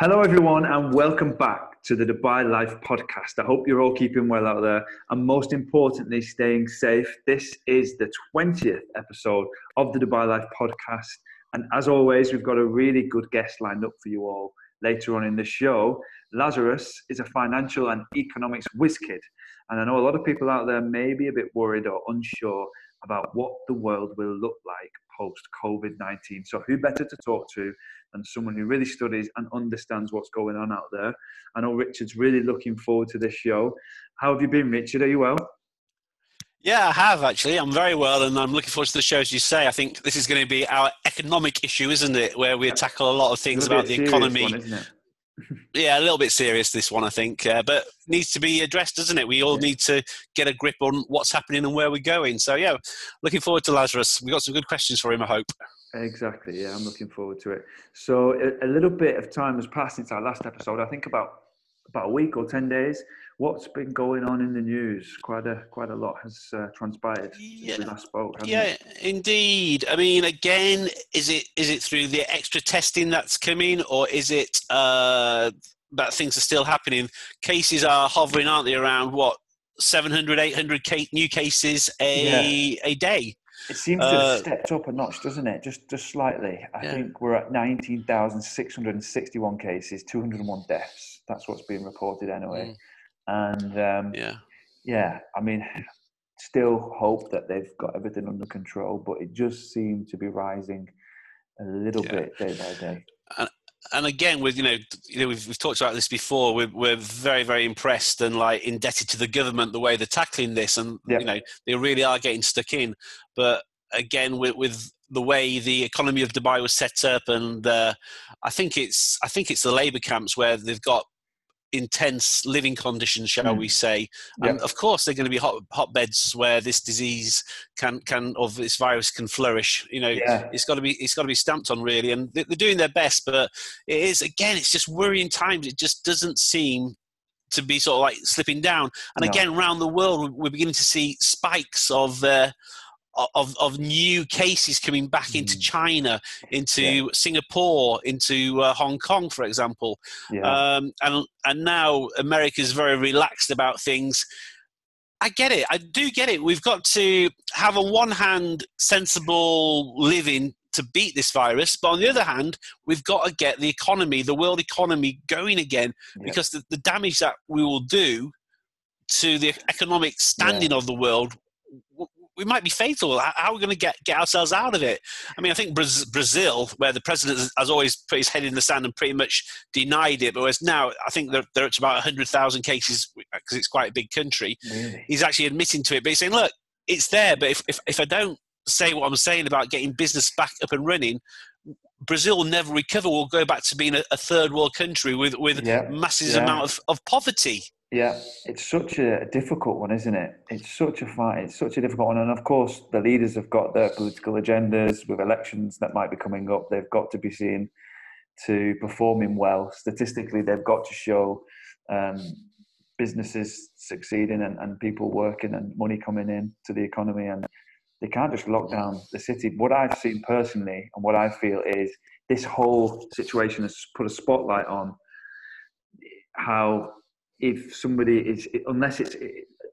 Hello, everyone, and welcome back to the Dubai Life podcast. I hope you're all keeping well out there and most importantly, staying safe. This is the 20th episode of the Dubai Life podcast. And as always, we've got a really good guest lined up for you all later on in the show. Lazarus is a financial and economics whiz kid. And I know a lot of people out there may be a bit worried or unsure about what the world will look like post COVID 19. So, who better to talk to than someone who really studies and understands what's going on out there? I know Richard's really looking forward to this show. How have you been, Richard? Are you well? Yeah, I have actually. I'm very well, and I'm looking forward to the show. As you say, I think this is going to be our economic issue, isn't it? Where we tackle a lot of things about the economy. One, yeah, a little bit serious this one, I think, uh, but needs to be addressed, doesn't it? We all yeah. need to get a grip on what's happening and where we're going. So yeah, looking forward to Lazarus. We got some good questions for him, I hope. Exactly. Yeah, I'm looking forward to it. So a, a little bit of time has passed since our last episode. I think about about a week or ten days. What's been going on in the news? Quite a quite a lot has uh, transpired yeah. since we last spoke. Yeah, it? indeed. I mean, again, is it is it through the extra testing that's coming, or is it uh, that things are still happening? Cases are hovering, aren't they, around what 700, 800 new cases a yeah. a day? It seems to have uh, stepped up a notch, doesn't it? Just just slightly. I yeah. think we're at 19,661 cases, 201 deaths. That's what's being reported anyway. And um, yeah, yeah. I mean, still hope that they've got everything under control, but it just seemed to be rising a little yeah. bit day by day. And, and again, with you know, you know, we've, we've talked about this before. We're, we're very, very impressed and like indebted to the government the way they're tackling this, and you know, they really are getting stuck in. But again, with, with the way the economy of Dubai was set up, and uh, I think it's I think it's the labour camps where they've got intense living conditions, shall mm. we say? And of course, they're going to be hot, hotbeds where this disease can can or this virus can flourish. You know, yeah. it's got to be it's got to be stamped on really, and they're doing their best. But it is again, it's just worrying times. It just doesn't seem to be sort of like slipping down. And no. again, around the world, we're beginning to see spikes of. Uh, of, of new cases coming back into mm. China, into yeah. Singapore, into uh, Hong Kong, for example. Yeah. Um, and, and now America is very relaxed about things. I get it. I do get it. We've got to have, on one hand, sensible living to beat this virus. But on the other hand, we've got to get the economy, the world economy, going again yeah. because the, the, damage that we will do to the economic standing yeah. of the world we might be fatal. How are we going to get, get ourselves out of it? I mean, I think Brazil, where the president has always put his head in the sand and pretty much denied it, but whereas now I think they're, they're at about 100,000 cases because it's quite a big country. Really? He's actually admitting to it, but he's saying, look, it's there, but if, if, if I don't say what I'm saying about getting business back up and running, Brazil will never recover. We'll go back to being a, a third world country with, with yeah. massive yeah. amount of, of poverty. Yeah, it's such a difficult one, isn't it? It's such a fight. It's such a difficult one, and of course, the leaders have got their political agendas with elections that might be coming up. They've got to be seen to performing well. Statistically, they've got to show um, businesses succeeding and, and people working and money coming in to the economy, and they can't just lock down the city. What I've seen personally, and what I feel is this whole situation has put a spotlight on how if somebody is unless it's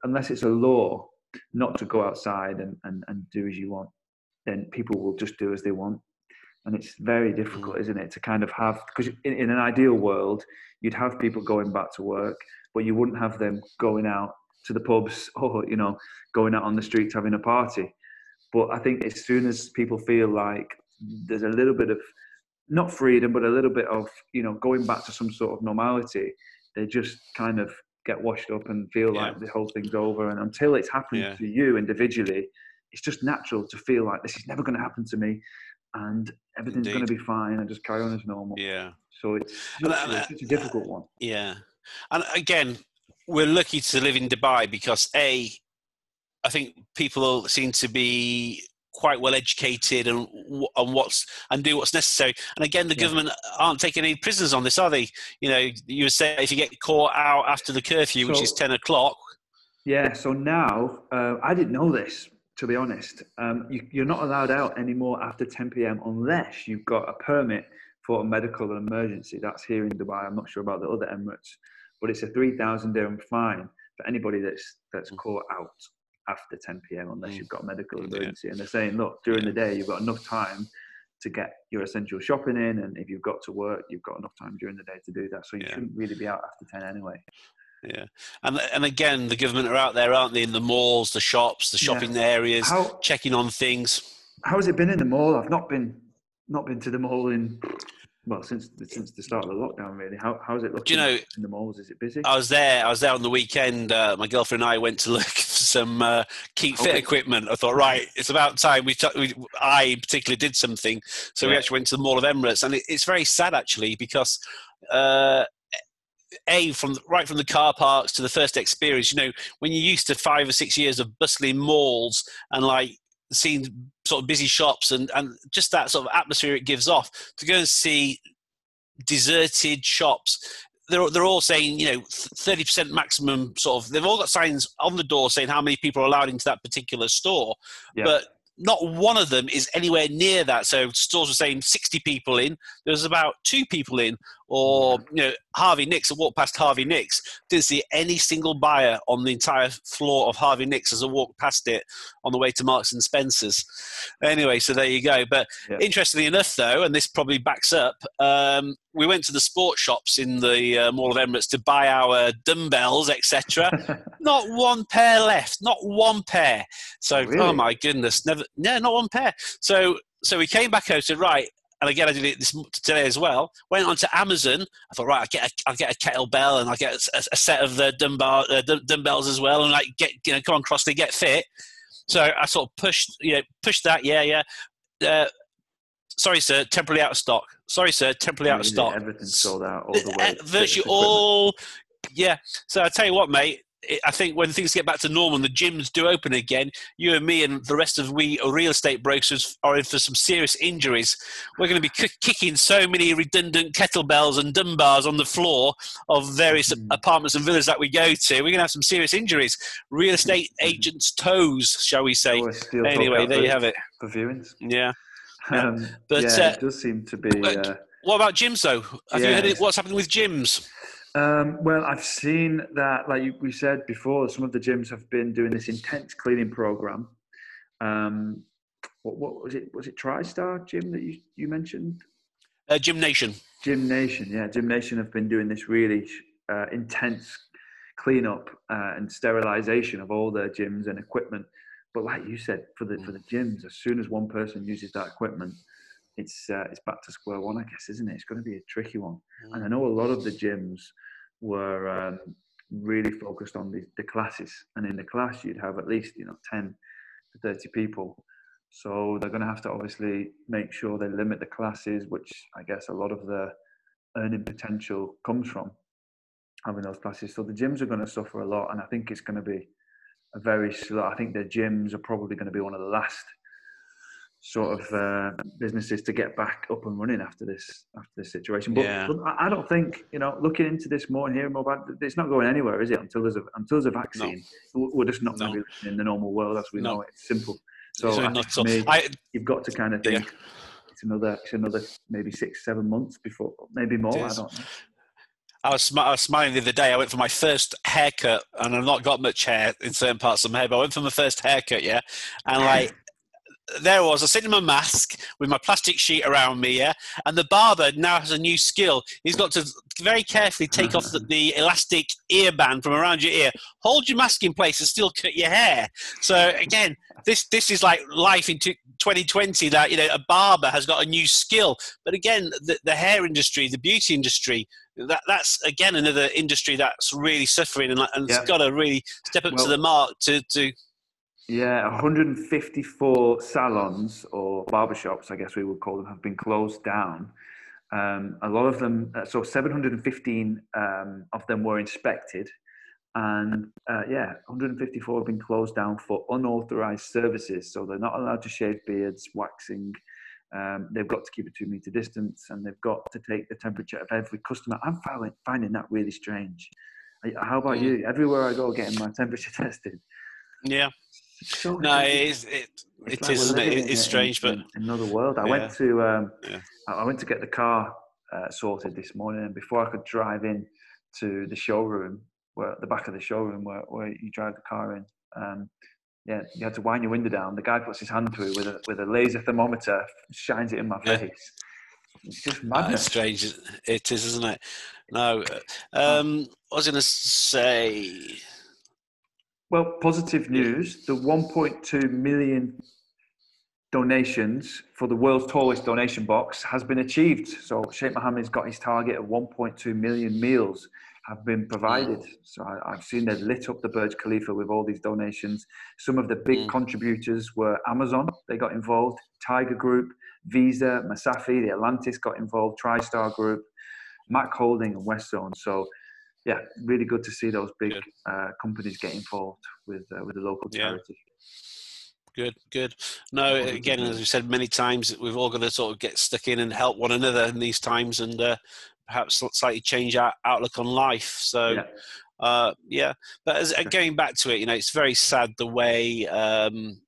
unless it's a law not to go outside and, and, and do as you want, then people will just do as they want. And it's very difficult, mm. isn't it, to kind of have because in, in an ideal world you'd have people going back to work, but you wouldn't have them going out to the pubs or you know going out on the streets having a party. But I think as soon as people feel like there's a little bit of not freedom, but a little bit of you know going back to some sort of normality, they just kind of get washed up and feel yeah. like the whole thing's over. And until it's happened yeah. to you individually, it's just natural to feel like this is never going to happen to me and everything's going to be fine and just carry on as normal. Yeah. So it's such, uh, a, such a difficult one. Yeah. And again, we're lucky to live in Dubai because A, I think people seem to be quite well educated and and what's and do what's necessary. And again, the yeah. government aren't taking any prisoners on this, are they? You know, you would say if you get caught out after the curfew, so, which is ten o'clock. Yeah. So now uh, I didn't know this. To be honest, um, you, you're not allowed out anymore after 10 p.m. unless you've got a permit for a medical emergency. That's here in Dubai. I'm not sure about the other Emirates, but it's a 3,000 dirham fine for anybody that's that's mm. caught out after 10 p.m. unless mm. you've got a medical emergency. Yeah. And they're saying, look, during yeah. the day you've got enough time to get your essential shopping in, and if you've got to work, you've got enough time during the day to do that. So you yeah. shouldn't really be out after 10 anyway. Yeah, and and again, the government are out there, aren't they? In the malls, the shops, the shopping areas, how, checking on things. How has it been in the mall? I've not been not been to the mall in well since since the start of the lockdown really how how's it looking Do you know in the malls is it busy i was there i was there on the weekend uh, my girlfriend and i went to look some uh, keep fit okay. equipment i thought right it's about time we, t- we i particularly did something so yeah. we actually went to the mall of emirates and it, it's very sad actually because uh, a from right from the car parks to the first experience you know when you're used to five or six years of bustling malls and like seeing sort of busy shops and, and just that sort of atmosphere it gives off to go and see deserted shops they're, they're all saying you know 30% maximum sort of they've all got signs on the door saying how many people are allowed into that particular store yeah. but not one of them is anywhere near that. So stores were saying 60 people in. There was about two people in or you know Harvey Nicks. I walked past Harvey Nicks, didn't see any single buyer on the entire floor of Harvey Nicks as I walked past it on the way to Marks and Spencers. Anyway, so there you go. But yeah. interestingly enough, though, and this probably backs up, um, we went to the sports shops in the uh, Mall of Emirates to buy our dumbbells, etc. not one pair left, not one pair. So, oh, really? oh my goodness, never, yeah, not one pair. So so we came back out and right and again, I did it this today as well. Went onto Amazon. I thought, right, I get a, I'll get a kettlebell and I get a, a, set of the dumbbell, uh, dumbbells as well, and like get you know, come on, Crossley, get fit. So I sort of pushed, you know, pushed that. Yeah, yeah. Uh, sorry, sir, temporarily out of stock. Sorry, sir, temporarily out of stock. Everything's sold out all the way. Virtually all. Yeah. So I tell you what, mate. I think when things get back to normal and the gyms do open again, you and me and the rest of we real estate brokers are in for some serious injuries. We're going to be kicking so many redundant kettlebells and dumbbells on the floor of various mm. apartments and villas that we go to. We're going to have some serious injuries. Real estate agents' toes, shall we say? Anyway, there you have it. For viewings. Yeah. Um, but yeah, uh, it does seem to be. Uh, what about gyms, though? Have yeah, you heard what's happening with gyms? Um, well, I've seen that, like we said before, some of the gyms have been doing this intense cleaning program. Um, what, what, was it? Was it TriStar Gym that you, you mentioned? Uh, Gym Nation. Gym Nation, yeah. Gym Nation have been doing this really uh, intense cleanup uh, and sterilization of all their gyms and equipment. But like you said, for the for the gyms, as soon as one person uses that equipment, it's uh, it's back to square one, I guess, isn't it? It's going to be a tricky one. Mm. And I know a lot of the gyms were um, really focused on the, the classes, and in the class you'd have at least you know ten to thirty people. So they're going to have to obviously make sure they limit the classes, which I guess a lot of the earning potential comes from having those classes. So the gyms are going to suffer a lot, and I think it's going to be a very slow. I think the gyms are probably going to be one of the last sort of uh, businesses to get back up and running after this after this situation. But, yeah. but, I don't think you know looking into this more and hearing more about it, it's not going anywhere, is it? Until there's a until there's a vaccine, no. we're just not no. going to be in the normal world as we no. know it. It's simple. So, I, you've got to kind of think yeah. it's another it's another maybe six seven months before maybe more. I don't know. I was, sm- I was smiling the other day. I went for my first haircut, and I've not got much hair in certain parts of my hair, but I went for my first haircut, yeah. And like, there was. I was sitting in my mask with my plastic sheet around me, yeah. And the barber now has a new skill. He's got to very carefully take off the, the elastic ear band from around your ear, hold your mask in place, and still cut your hair. So again, this this is like life in 2020. That you know, a barber has got a new skill. But again, the, the hair industry, the beauty industry, that that's again another industry that's really suffering and, and yeah. it's got to really step up well, to the mark to to yeah, 154 salons or barbershops, I guess we would call them, have been closed down. Um, a lot of them, uh, so 715 um, of them were inspected, and uh, yeah, 154 have been closed down for unauthorized services. So they're not allowed to shave beards, waxing. Um, they've got to keep a two meter distance, and they've got to take the temperature of every customer. I'm finding, finding that really strange. How about mm. you? Everywhere I go, getting my temperature tested. Yeah. So no, it is. It, it's it like is, it? It's strange, in, but another world. I yeah. went to um, yeah. I went to get the car uh, sorted this morning, and before I could drive in to the showroom, where the back of the showroom where, where you drive the car in, um, yeah, you had to wind your window down. The guy puts his hand through with a with a laser thermometer, shines it in my face. Yeah. It's just madness. strange. It is, isn't it? No. Uh, um, I was going to say. Well, positive news: the 1.2 million donations for the world's tallest donation box has been achieved. So Sheikh Mohammed's got his target of 1.2 million meals have been provided. So I, have seen they've lit up the Burj Khalifa with all these donations. Some of the big mm. contributors were Amazon, they got involved, Tiger Group, Visa, Masafi, the Atlantis got involved, TriStar Group, Mac Holding, and Westzone. So yeah, really good to see those big uh, companies get involved with uh, with the local charity. Yeah. Good, good. No, again, as we said many times, we've all got to sort of get stuck in and help one another in these times, and uh, perhaps slightly change our outlook on life. So, yeah. Uh, yeah. But as, going back to it, you know, it's very sad the way um,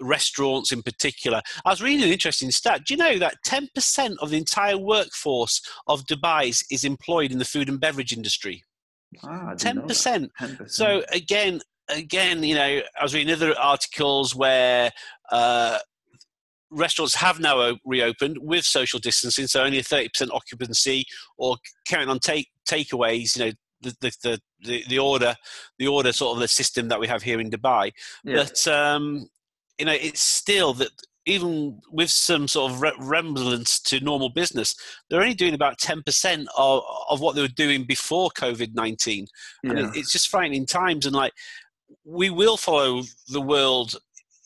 restaurants in particular. I was reading an interesting stat. Do you know that 10% of the entire workforce of Dubai is, is employed in the food and beverage industry? Ah, 10%. 10%. So again, again, you know, I was reading other articles where uh, restaurants have now reopened with social distancing, so only a 30% occupancy, or carrying on take takeaways. You know, the, the the, the order the order sort of the system that we have here in Dubai. Yeah. But um, you know, it's still that even with some sort of resemblance to normal business, they're only doing about 10% of, of what they were doing before COVID 19. Yeah. And it, it's just frightening times. And like, we will follow the world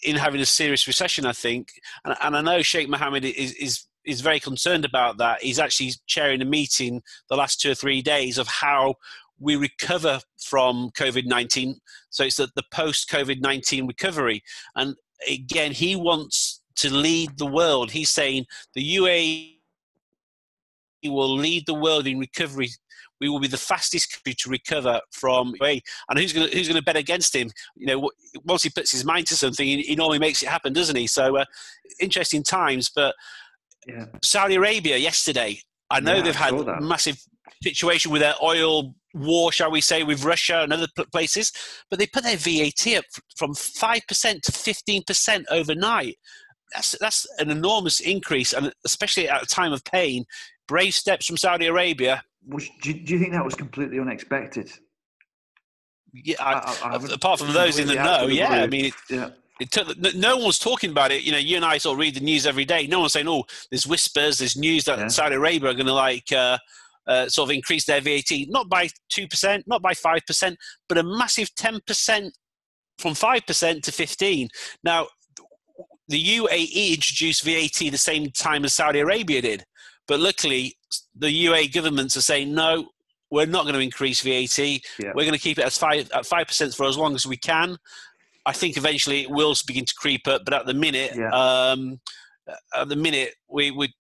in having a serious recession, I think. And, and I know Sheikh Mohammed is, is is very concerned about that. He's actually chairing a meeting the last two or three days of how we recover from COVID 19. So it's the, the post COVID 19 recovery. And again, he wants to lead the world. He's saying the UAE will lead the world in recovery we will be the fastest country to recover from away. And who's going to, who's going to bet against him? You know, once he puts his mind to something, he, normally makes it happen, doesn't he? So uh, interesting times. But yeah. Saudi Arabia yesterday, I know yeah, they've had a massive situation with their oil war, shall we say, with Russia and other places, but they put their VAT up from five percent to fifteen percent overnight. That's that's an enormous increase, and especially at a time of pain. Brave steps from Saudi Arabia, was, do, you, do, you think that was completely unexpected? Yeah, I, I, I apart from those in the know, yeah. I mean, it, yeah. It took, no one was talking about it. You know, you and I sort of read the news every day. No one's saying, "Oh, there's whispers, there's news that yeah. Saudi Arabia are going to like uh, uh, sort of increase their VAT, not by two percent, not by five percent, but a massive ten percent from five percent to fifteen. Now, the UAE introduced VAT the same time as Saudi Arabia did. But luckily, the UAE governments are saying no. We're not going to increase VAT. Yeah. We're going to keep it as five at five percent for as long as we can. I think eventually it will begin to creep up, but at the minute, yeah. um, at the minute we we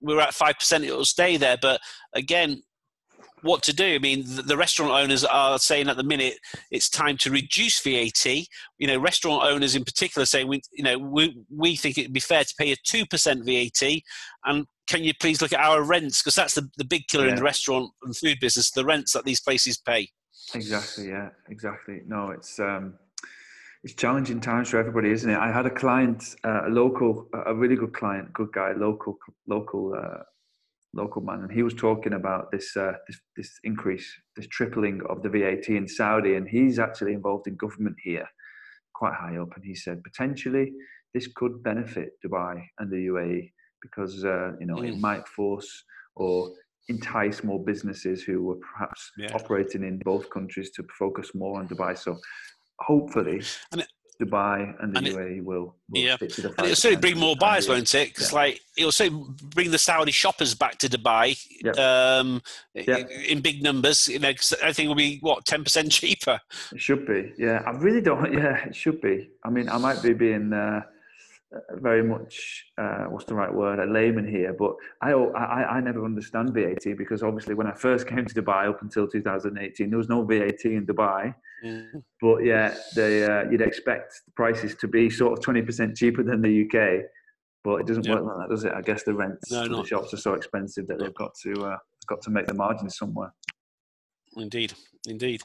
we're at five percent. It will stay there. But again, what to do. I mean, the, the, restaurant owners are saying at the minute it's time to reduce VAT. You know, restaurant owners in particular saying we, you know, we we think it'd be fair to pay a two percent VAT, and can you please look at our rents because that's the the big killer yeah. in the restaurant and food business, the rents that these places pay. Exactly. Yeah. Exactly. No, it's. um it's challenging times for everybody, isn't it? I had a client, uh, a local, a really good client, good guy, local, local uh, local man, and he was talking about this, uh, this this increase, this tripling of the VAT in Saudi, and he's actually involved in government here, quite high up, and he said potentially this could benefit Dubai and the UAE because uh, you know mm. it might force or entice more businesses who were perhaps yeah. operating in both countries to focus more on Dubai. So hopefully, and Dubai and the and UAE it, will, will yeah. and it'll certainly bring more buyers, won't it? Because yeah. like it'll certainly bring the Saudi shoppers back to Dubai yep. um, yep. in big numbers. You know, cause everything will be what ten percent cheaper. It should be. Yeah, I really don't. Yeah, it should be. I mean, I might be being. Uh, very much uh, what's the right word a layman here but I, I i never understand vat because obviously when i first came to dubai up until 2018 there was no vat in dubai mm. but yeah they uh, you'd expect the prices to be sort of 20% cheaper than the uk but it doesn't work like that does it i guess the rents no, the shops are so expensive that they've got to uh, got to make the margins somewhere Indeed, indeed.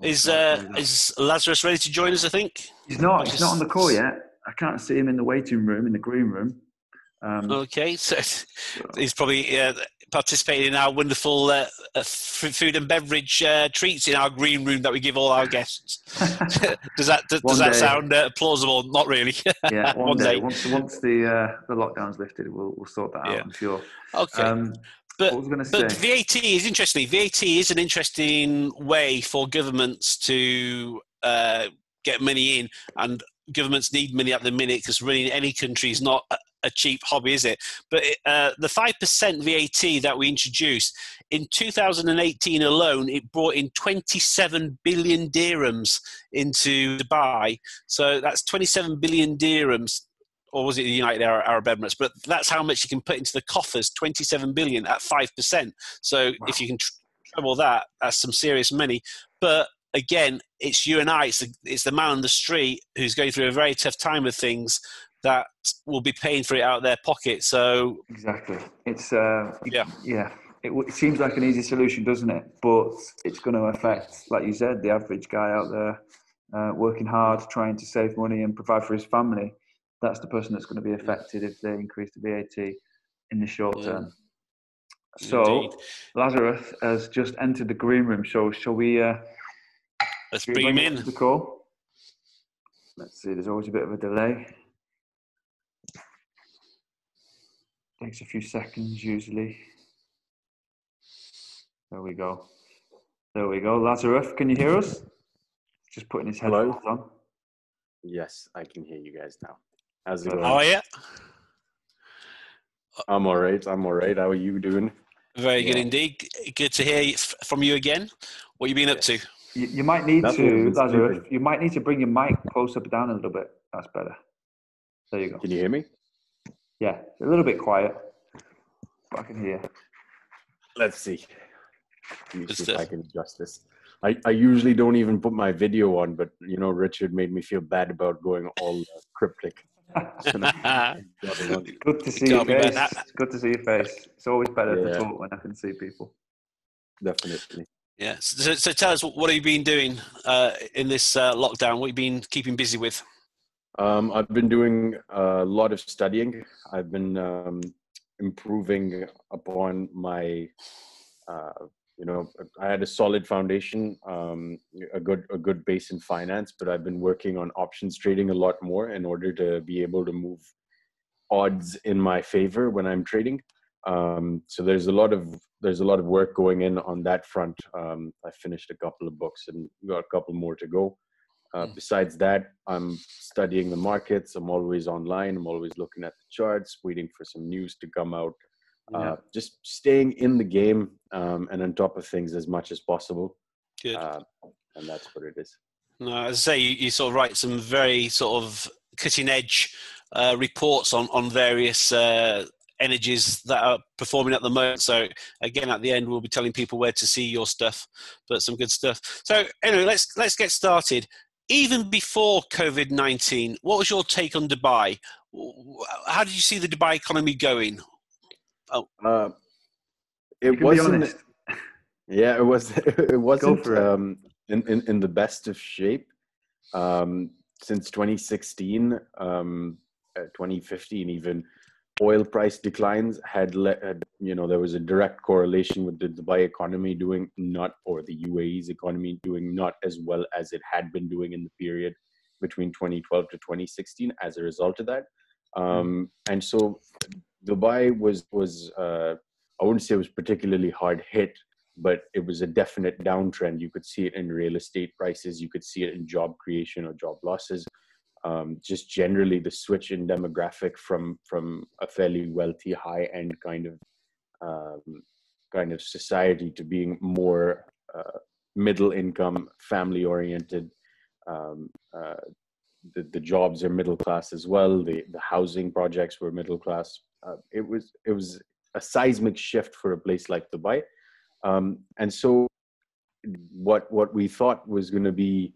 Is uh, is Lazarus ready to join us? I think he's not. He's not on the call yet. I can't see him in the waiting room in the green room. Um, okay, so he's probably uh, participating in our wonderful uh, uh food and beverage uh, treats in our green room that we give all our guests. does that does, does that sound uh, plausible? Not really. yeah, one, one day. day. Once once the uh, the lockdown's lifted, we'll we'll sort that out. Yeah. I'm sure. Okay. Um, but, but VAT is interesting. VAT is an interesting way for governments to uh, get money in, and governments need money at the minute because running any country is not a cheap hobby, is it? But uh, the 5% VAT that we introduced in 2018 alone, it brought in 27 billion dirhams into Dubai. So that's 27 billion dirhams or was it the United Arab Emirates? But that's how much you can put into the coffers, 27 billion at 5%. So wow. if you can treble that, that's some serious money. But again, it's you and I, it's the, it's the man on the street who's going through a very tough time with things that will be paying for it out of their pocket. So exactly, it's uh, yeah, yeah. It, it, seems like an easy solution, doesn't it? But it's going to affect, like you said, the average guy out there uh, working hard, trying to save money and provide for his family that's the person that's going to be affected if they increase the VAT in the short term. So Indeed. Lazarus has just entered the green room. So shall we? Uh, Let's bring him in. The call. Let's see. There's always a bit of a delay. Takes a few seconds usually. There we go. There we go. Lazarus, can you hear us? Just putting his headphones Hello? on. Yes, I can hear you guys now. How's it going? How are you? I'm all right. I'm all right. How are you doing? Very yeah. good indeed. Good to hear from you again. What have you been up to? You, you might need That's to, Lazarus, you might need to bring your mic closer down a little bit. That's better. There you go. Can you hear me? Yeah, a little bit quiet, but I can hear. Let's see. Let me see if I can adjust this. I, I usually don't even put my video on, but you know, Richard made me feel bad about going all uh, cryptic. good to see your face. Good to see your face. It's always better yeah. to talk when I can see people. Definitely. Yeah. So, so tell us, what have you been doing uh, in this uh, lockdown? What have you been keeping busy with? Um, I've been doing a lot of studying. I've been um, improving upon my uh, you know i had a solid foundation um, a good a good base in finance but i've been working on options trading a lot more in order to be able to move odds in my favor when i'm trading. Um, so there's a lot of there's a lot of work going in on that front. Um, i finished a couple of books and got a couple more to go uh, hmm. besides that i'm studying the markets i'm always online i'm always looking at the charts waiting for some news to come out yeah. uh, just staying in the game um, and on top of things as much as possible. Good. Uh, and that's what it is. No, as I say, you, you, sort of write some very sort of cutting edge uh, reports on on various uh, energies that are performing at the moment. So again, at the end, we'll be telling people where to see your stuff, but some good stuff. So anyway, let's let's get started. Even before COVID nineteen, what was your take on Dubai? How did you see the Dubai economy going? Oh, uh, it wasn't. Yeah, it was. It wasn't. Um, in, in in the best of shape um, since 2016, um, uh, 2015, even. Oil price declines had, let, had, you know, there was a direct correlation with the Dubai economy doing not, or the UAE's economy doing not as well as it had been doing in the period between 2012 to 2016 as a result of that. Um, and so Dubai was was uh, I wouldn't say it was particularly hard hit, but it was a definite downtrend. You could see it in real estate prices. You could see it in job creation or job losses. Um, just generally, the switch in demographic from from a fairly wealthy, high end kind of um, kind of society to being more uh, middle income, family oriented. Um, uh, the, the jobs are middle class as well. The the housing projects were middle class. Uh, it was it was a seismic shift for a place like Dubai, um, and so what what we thought was going to be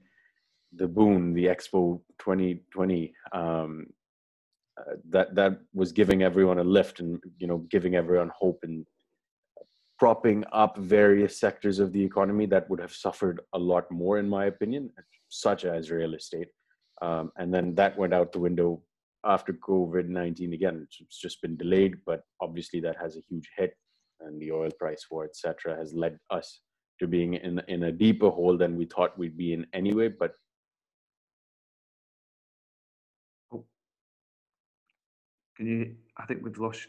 the boon, the Expo 2020, um, uh, that that was giving everyone a lift and you know giving everyone hope and propping up various sectors of the economy that would have suffered a lot more, in my opinion, such as real estate. Um, and then that went out the window after COVID 19 again. It's just been delayed, but obviously that has a huge hit, and the oil price war, etc., has led us to being in in a deeper hole than we thought we'd be in anyway. But Can you? I think we've lost.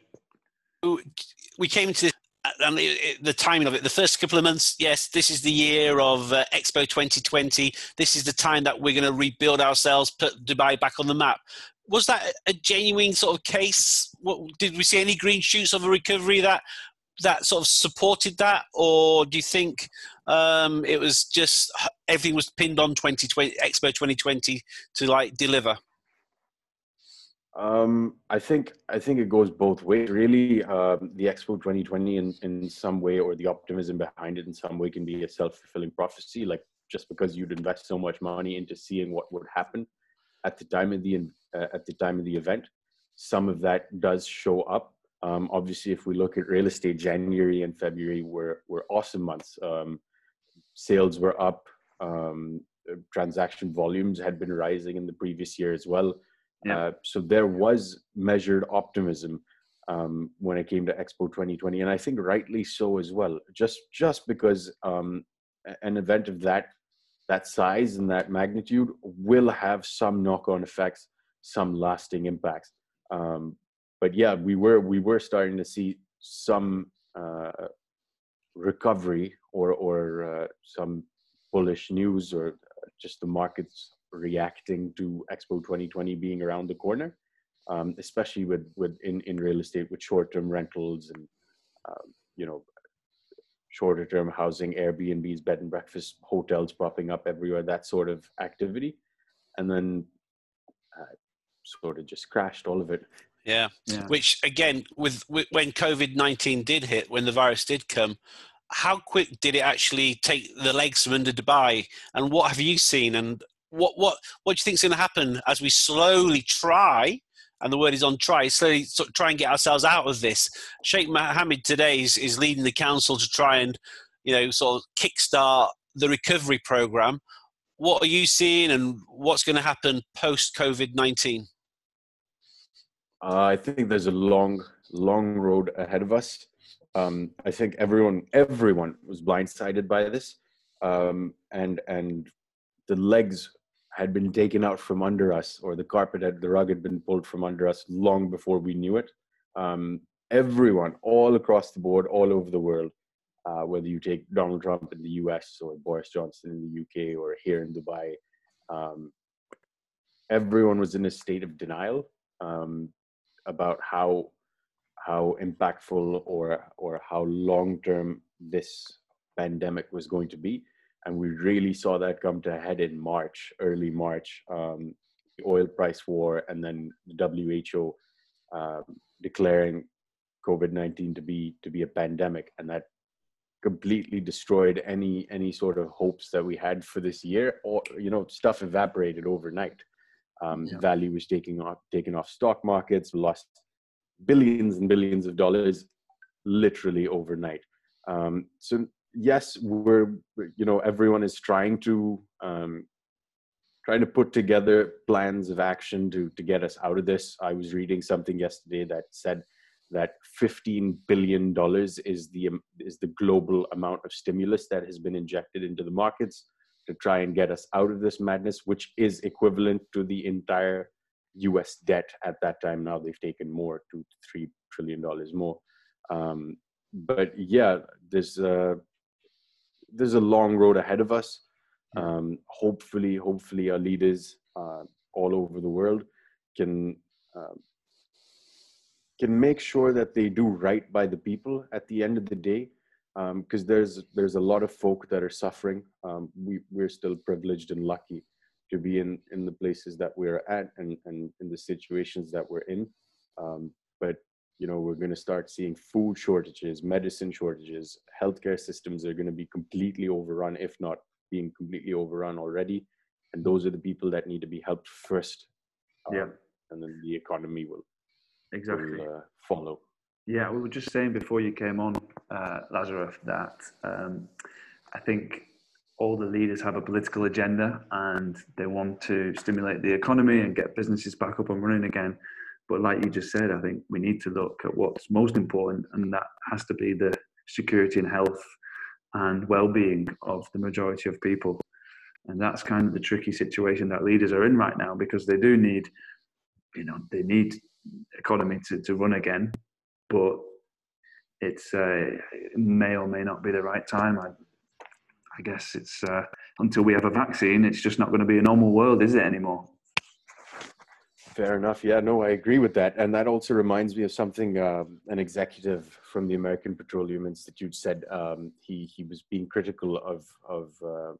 We came to and the timing of it, the first couple of months, yes, this is the year of uh, Expo 2020. This is the time that we're going to rebuild ourselves, put Dubai back on the map. Was that a genuine sort of case? What, did we see any green shoots of a recovery that that sort of supported that, or do you think um, it was just everything was pinned on 2020 Expo 2020 to like deliver? Um, I think I think it goes both ways. Really, um, the Expo 2020 in in some way, or the optimism behind it in some way, can be a self fulfilling prophecy. Like just because you'd invest so much money into seeing what would happen at the time of the uh, at the time of the event, some of that does show up. Um, obviously, if we look at real estate, January and February were were awesome months. Um, sales were up. Um, transaction volumes had been rising in the previous year as well yeah. Uh, so there was measured optimism um, when it came to Expo 2020, and I think rightly so as well. Just just because um, an event of that that size and that magnitude will have some knock-on effects, some lasting impacts. Um, but yeah, we were we were starting to see some uh, recovery or or uh, some bullish news or just the markets reacting to Expo 2020 being around the corner, um, especially with with in, in real estate with short term rentals and um, you know shorter term housing, Airbnbs, bed and breakfast, hotels popping up everywhere, that sort of activity, and then uh, sort of just crashed all of it. Yeah. yeah. Which again, with, with when COVID nineteen did hit, when the virus did come, how quick did it actually take the legs from under Dubai? And what have you seen? And what what what do you think is going to happen as we slowly try? And the word is on try. Slowly sort of try and get ourselves out of this. Sheikh Mohammed today is, is leading the council to try and you know sort of kickstart the recovery program. What are you seeing, and what's going to happen post COVID nineteen? Uh, I think there's a long, long road ahead of us. Um, I think everyone, everyone was blindsided by this, um, and and the legs had been taken out from under us, or the carpet had, the rug had been pulled from under us long before we knew it. Um, everyone, all across the board, all over the world, uh, whether you take Donald Trump in the U.S. or Boris Johnson in the U.K. or here in Dubai, um, everyone was in a state of denial um, about how how impactful or or how long term this pandemic was going to be and we really saw that come to a head in March, early March, um, the oil price war, and then the WHO um, declaring COVID nineteen to be to be a pandemic, and that completely destroyed any any sort of hopes that we had for this year. Or you know, stuff evaporated overnight. Um, yeah. Value was taking off taken off stock markets, lost billions and billions of dollars literally overnight. Um, so yes, we're you know everyone is trying to um, trying to put together plans of action to to get us out of this. I was reading something yesterday that said that 15 billion dollars is the is the global amount of stimulus that has been injected into the markets to try and get us out of this madness, which is equivalent to the entire U.S. debt at that time. Now they've taken more, two to three trillion dollars more. Um, but yeah, there's uh, there's a long road ahead of us. Um, hopefully, hopefully, our leaders uh, all over the world can uh, can make sure that they do right by the people at the end of the day. Because um, there's there's a lot of folk that are suffering. Um, we we're still privileged and lucky to be in in the places that we're at and and in the situations that we're in um, but you know we're going to start seeing food shortages medicine shortages healthcare systems are going to be completely overrun if not being completely overrun already. And those are the people that need to be helped first um, yeah. and then the economy will exactly. will, uh, follow. Yeah we were just saying before you came on uh, lazarus that um, i think all the leaders have a political agenda and they want to stimulate the economy and get businesses back up and running again but like you just said, I think we need to look at what's most important, and that has to be the security and health and well-being of the majority of people. And that's kind of the tricky situation that leaders are in right now because they do need, you know, they need economy to, to run again, but it's uh, may or may not be the right time. I, I guess it's uh, until we have a vaccine, it's just not going to be a normal world, is it anymore? Fair enough. Yeah, no, I agree with that. And that also reminds me of something um, an executive from the American Petroleum Institute said. Um, he, he was being critical of, of uh,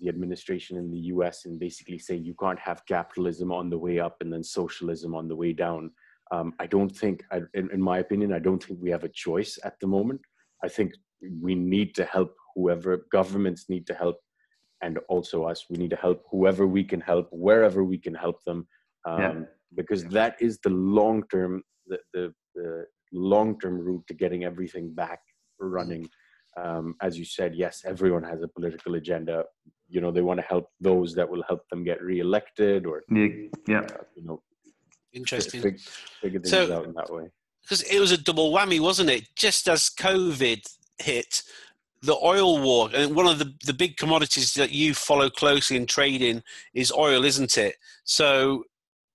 the administration in the US and basically saying you can't have capitalism on the way up and then socialism on the way down. Um, I don't think, in, in my opinion, I don't think we have a choice at the moment. I think we need to help whoever governments need to help and also us. We need to help whoever we can help, wherever we can help them, um, yeah. because that is the long term, the, the, the long term route to getting everything back running. Um, as you said, yes, everyone has a political agenda. You know, they want to help those that will help them get reelected, or yeah, yeah. Uh, you know, interesting. Fig- figure things so, out in that way. Because it was a double whammy, wasn't it? Just as COVID hit, the oil war and one of the, the big commodities that you follow closely in trading is oil isn't it? So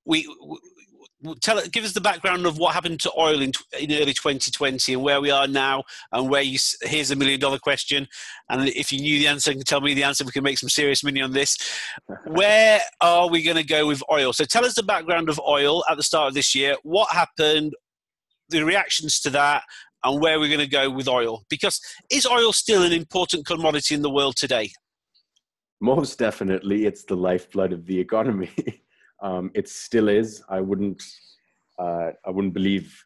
we, we tell give us the background of what happened to oil in, in early 2020 and where we are now and where you here's a million dollar question. And if you knew the answer and can tell me the answer. We can make some serious money on this. Where are we going to go with oil? So tell us the background of oil at the start of this year. What happened? The reactions to that and where we're going to go with oil. Because is oil still an important commodity in the world today? Most definitely, it's the lifeblood of the economy. um, it still is. I wouldn't. Uh, I wouldn't believe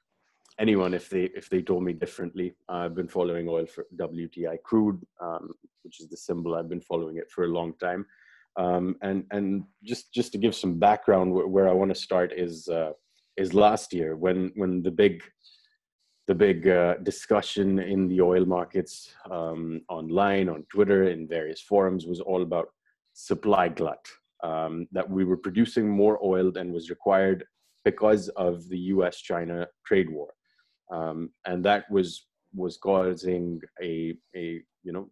anyone if they if they told me differently. I've been following oil for WTI crude, um, which is the symbol. I've been following it for a long time. Um, and and just just to give some background, where, where I want to start is uh, is last year when when the big the big uh, discussion in the oil markets um, online, on Twitter, in various forums was all about supply glut. Um, that we were producing more oil than was required because of the U.S.-China trade war, um, and that was was causing a a you know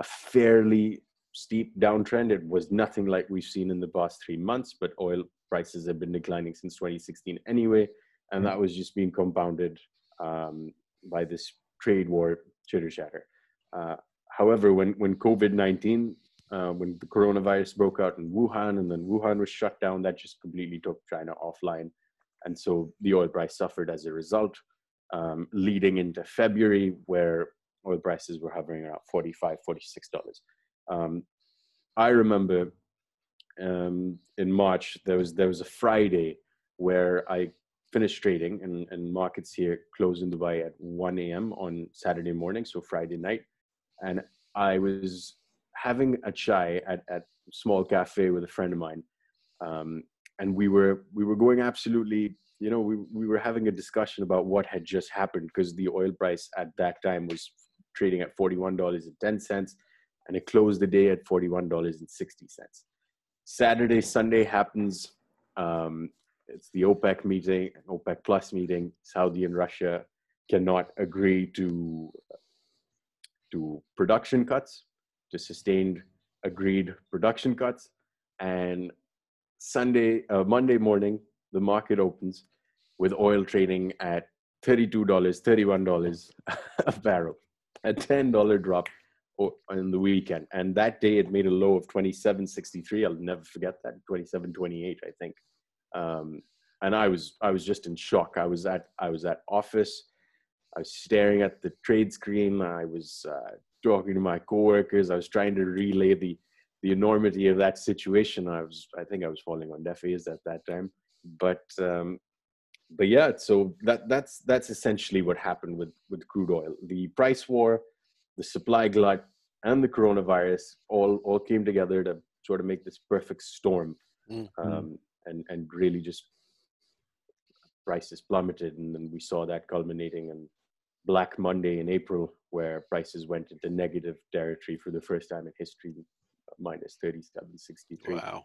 a fairly steep downtrend. It was nothing like we've seen in the past three months, but oil prices have been declining since 2016 anyway, and that was just being compounded um, by this trade war chitter chatter. Uh, however, when, when COVID 19, uh, when the coronavirus broke out in Wuhan and then Wuhan was shut down, that just completely took China offline. And so the oil price suffered as a result, um, leading into February, where oil prices were hovering around $45, $46. Um, I remember um, in March, there was, there was a Friday where I finished trading and, and markets here close in Dubai at 1 a.m. on Saturday morning, so Friday night. And I was having a chai at, at a small cafe with a friend of mine. Um, and we were we were going absolutely you know we, we were having a discussion about what had just happened because the oil price at that time was trading at $41.10 and it closed the day at $41.60 saturday sunday happens um, it's the OPEC meeting, OPEC plus meeting. Saudi and Russia cannot agree to to production cuts, to sustained agreed production cuts, and Sunday, uh, Monday morning, the market opens with oil trading at thirty-two dollars, thirty-one dollars a barrel, a ten dollar drop on the weekend. And that day, it made a low of twenty-seven sixty-three. I'll never forget that. Twenty-seven twenty-eight, I think. Um, and I was I was just in shock. I was at I was at office. I was staring at the trade screen. I was uh, talking to my coworkers. I was trying to relay the the enormity of that situation, I was I think I was falling on deaf ears at that time. But um, but yeah, so that that's that's essentially what happened with with crude oil. The price war, the supply glut, and the coronavirus all all came together to sort of make this perfect storm, mm-hmm. um, and and really just prices plummeted, and then we saw that culminating in Black Monday in April, where prices went into negative territory for the first time in history, minus thirty-seven sixty-three. Wow.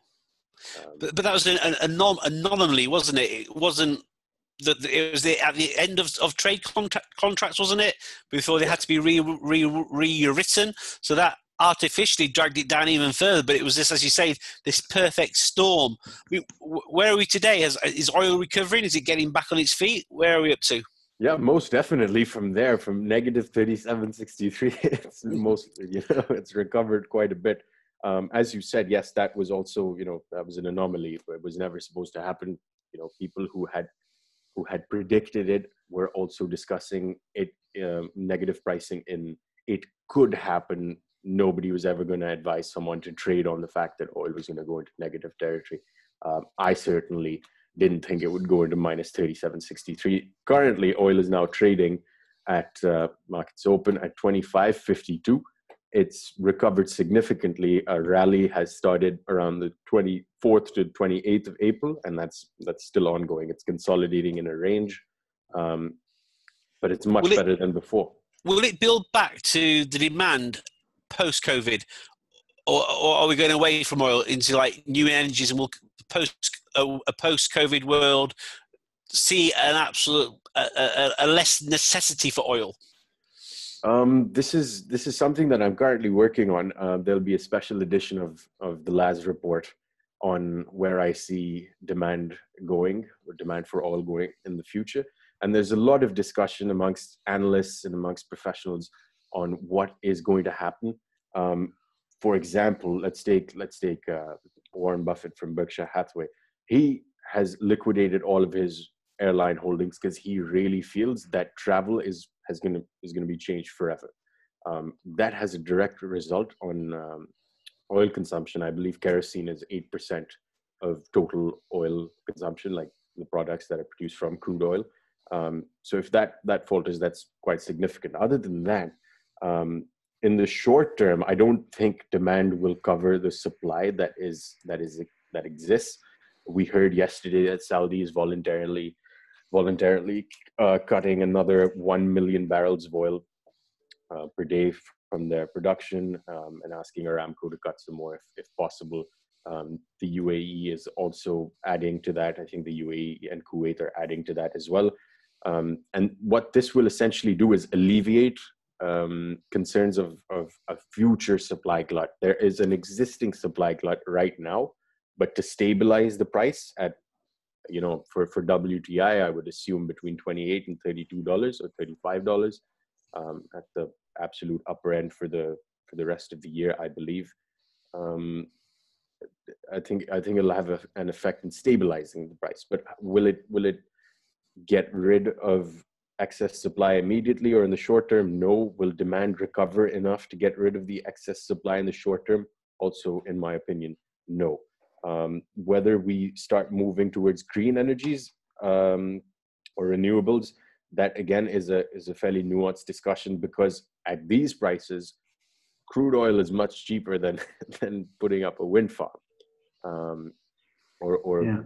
Um, but, but that was an, an, an anomaly, wasn't it? It wasn't that it was the, at the end of, of trade contract, contracts, wasn't it? Before they had to be re, re, rewritten. So that artificially dragged it down even further. But it was this, as you say, this perfect storm. We, where are we today? Is, is oil recovering? Is it getting back on its feet? Where are we up to? Yeah, most definitely from there, from negative 3763, it's most, you know, it's recovered quite a bit. Um, as you said, yes, that was also, you know, that was an anomaly. It was never supposed to happen. You know, people who had who had predicted it were also discussing it uh, negative pricing in it could happen nobody was ever going to advise someone to trade on the fact that oil was going to go into negative territory um, i certainly didn't think it would go into minus 37.63 currently oil is now trading at uh, markets open at 25.52 it's recovered significantly. A rally has started around the 24th to 28th of April, and that's that's still ongoing. It's consolidating in a range, um, but it's much better than before. Will it build back to the demand post COVID, or, or, are we going away from oil into like new energies and we'll post a, a post COVID world see an absolute a, a, a less necessity for oil? Um, this is this is something that I'm currently working on. Uh, there'll be a special edition of of the Laz report on where I see demand going or demand for oil going in the future. And there's a lot of discussion amongst analysts and amongst professionals on what is going to happen. Um, for example, let's take let's take uh, Warren Buffett from Berkshire Hathaway. He has liquidated all of his airline holdings because he really feels that travel is has going to is to be changed forever. Um, that has a direct result on um, oil consumption. I believe kerosene is eight percent of total oil consumption, like the products that are produced from crude oil. Um, so if that that falters, that's quite significant. Other than that, um, in the short term, I don't think demand will cover the supply that is that is that exists. We heard yesterday that Saudi is voluntarily voluntarily uh, cutting another 1 million barrels of oil uh, per day from their production um, and asking Aramco to cut some more if, if possible. Um, the UAE is also adding to that. I think the UAE and Kuwait are adding to that as well. Um, and what this will essentially do is alleviate um, concerns of, of a future supply glut. There is an existing supply glut right now, but to stabilize the price at you know, for, for WTI, I would assume between 28 and $32 or $35 um, at the absolute upper end for the, for the rest of the year, I believe. Um, I think, I think it'll have a, an effect in stabilizing the price, but will it, will it get rid of excess supply immediately or in the short term? No. Will demand recover enough to get rid of the excess supply in the short term? Also, in my opinion, no um, whether we start moving towards green energies um, or renewables that again is a is a fairly nuanced discussion because at these prices crude oil is much cheaper than than putting up a wind farm um, or or yeah.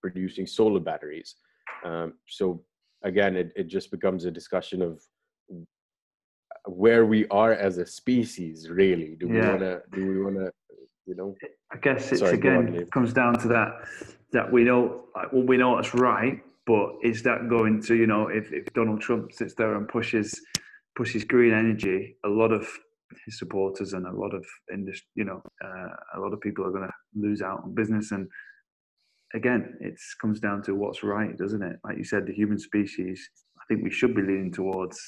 producing solar batteries um, so again it, it just becomes a discussion of where we are as a species really. Do we yeah. want to do we want to you know? I guess it's Sorry, again on, comes down to that that we know well we know it's right but is that going to you know if, if donald trump sits there and pushes pushes green energy a lot of his supporters and a lot of industry you know uh, a lot of people are going to lose out on business and again it comes down to what's right doesn't it like you said the human species i think we should be leaning towards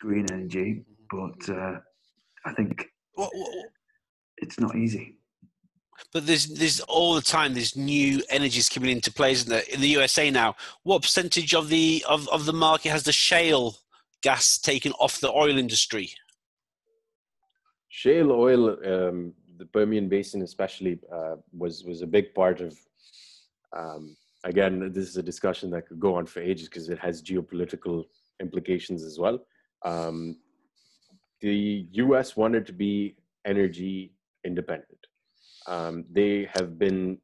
green energy but uh, i think what, what, it's not easy. But there's there's all the time there's new energies coming into play, isn't there? In the USA now, what percentage of the of, of the market has the shale gas taken off the oil industry? Shale oil, um, the Permian Basin, especially, uh, was was a big part of. Um, again, this is a discussion that could go on for ages because it has geopolitical implications as well. Um, the U.S. wanted to be energy independent. Um, they have been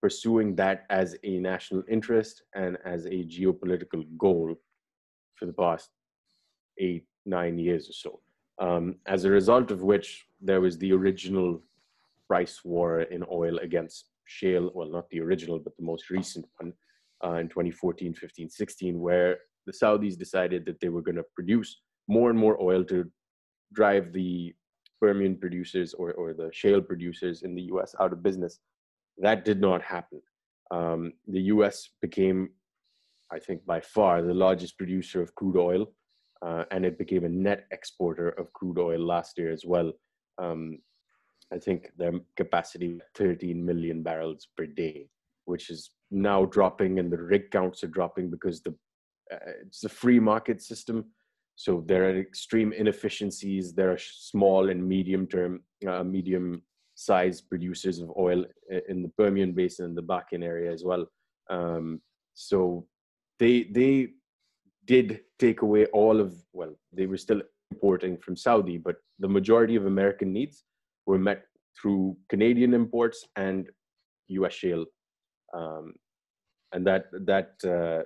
pursuing that as a national interest and as a geopolitical goal for the past eight, nine years or so. Um, as a result of which, there was the original price war in oil against shale. Well, not the original, but the most recent one uh, in 2014, 15, 16, where the Saudis decided that they were going to produce more and more oil to drive the Permian producers or, or the shale producers in the US out of business. That did not happen. Um, the US became, I think, by far the largest producer of crude oil, uh, and it became a net exporter of crude oil last year as well. Um, I think their capacity 13 million barrels per day, which is now dropping, and the rig counts are dropping because the uh, it's a free market system so there are extreme inefficiencies. There are small and medium term, uh, medium size producers of oil in the Permian Basin and the Bakken area as well. Um, so they they did take away all of well, they were still importing from Saudi, but the majority of American needs were met through Canadian imports and U.S. shale, um, and that that uh,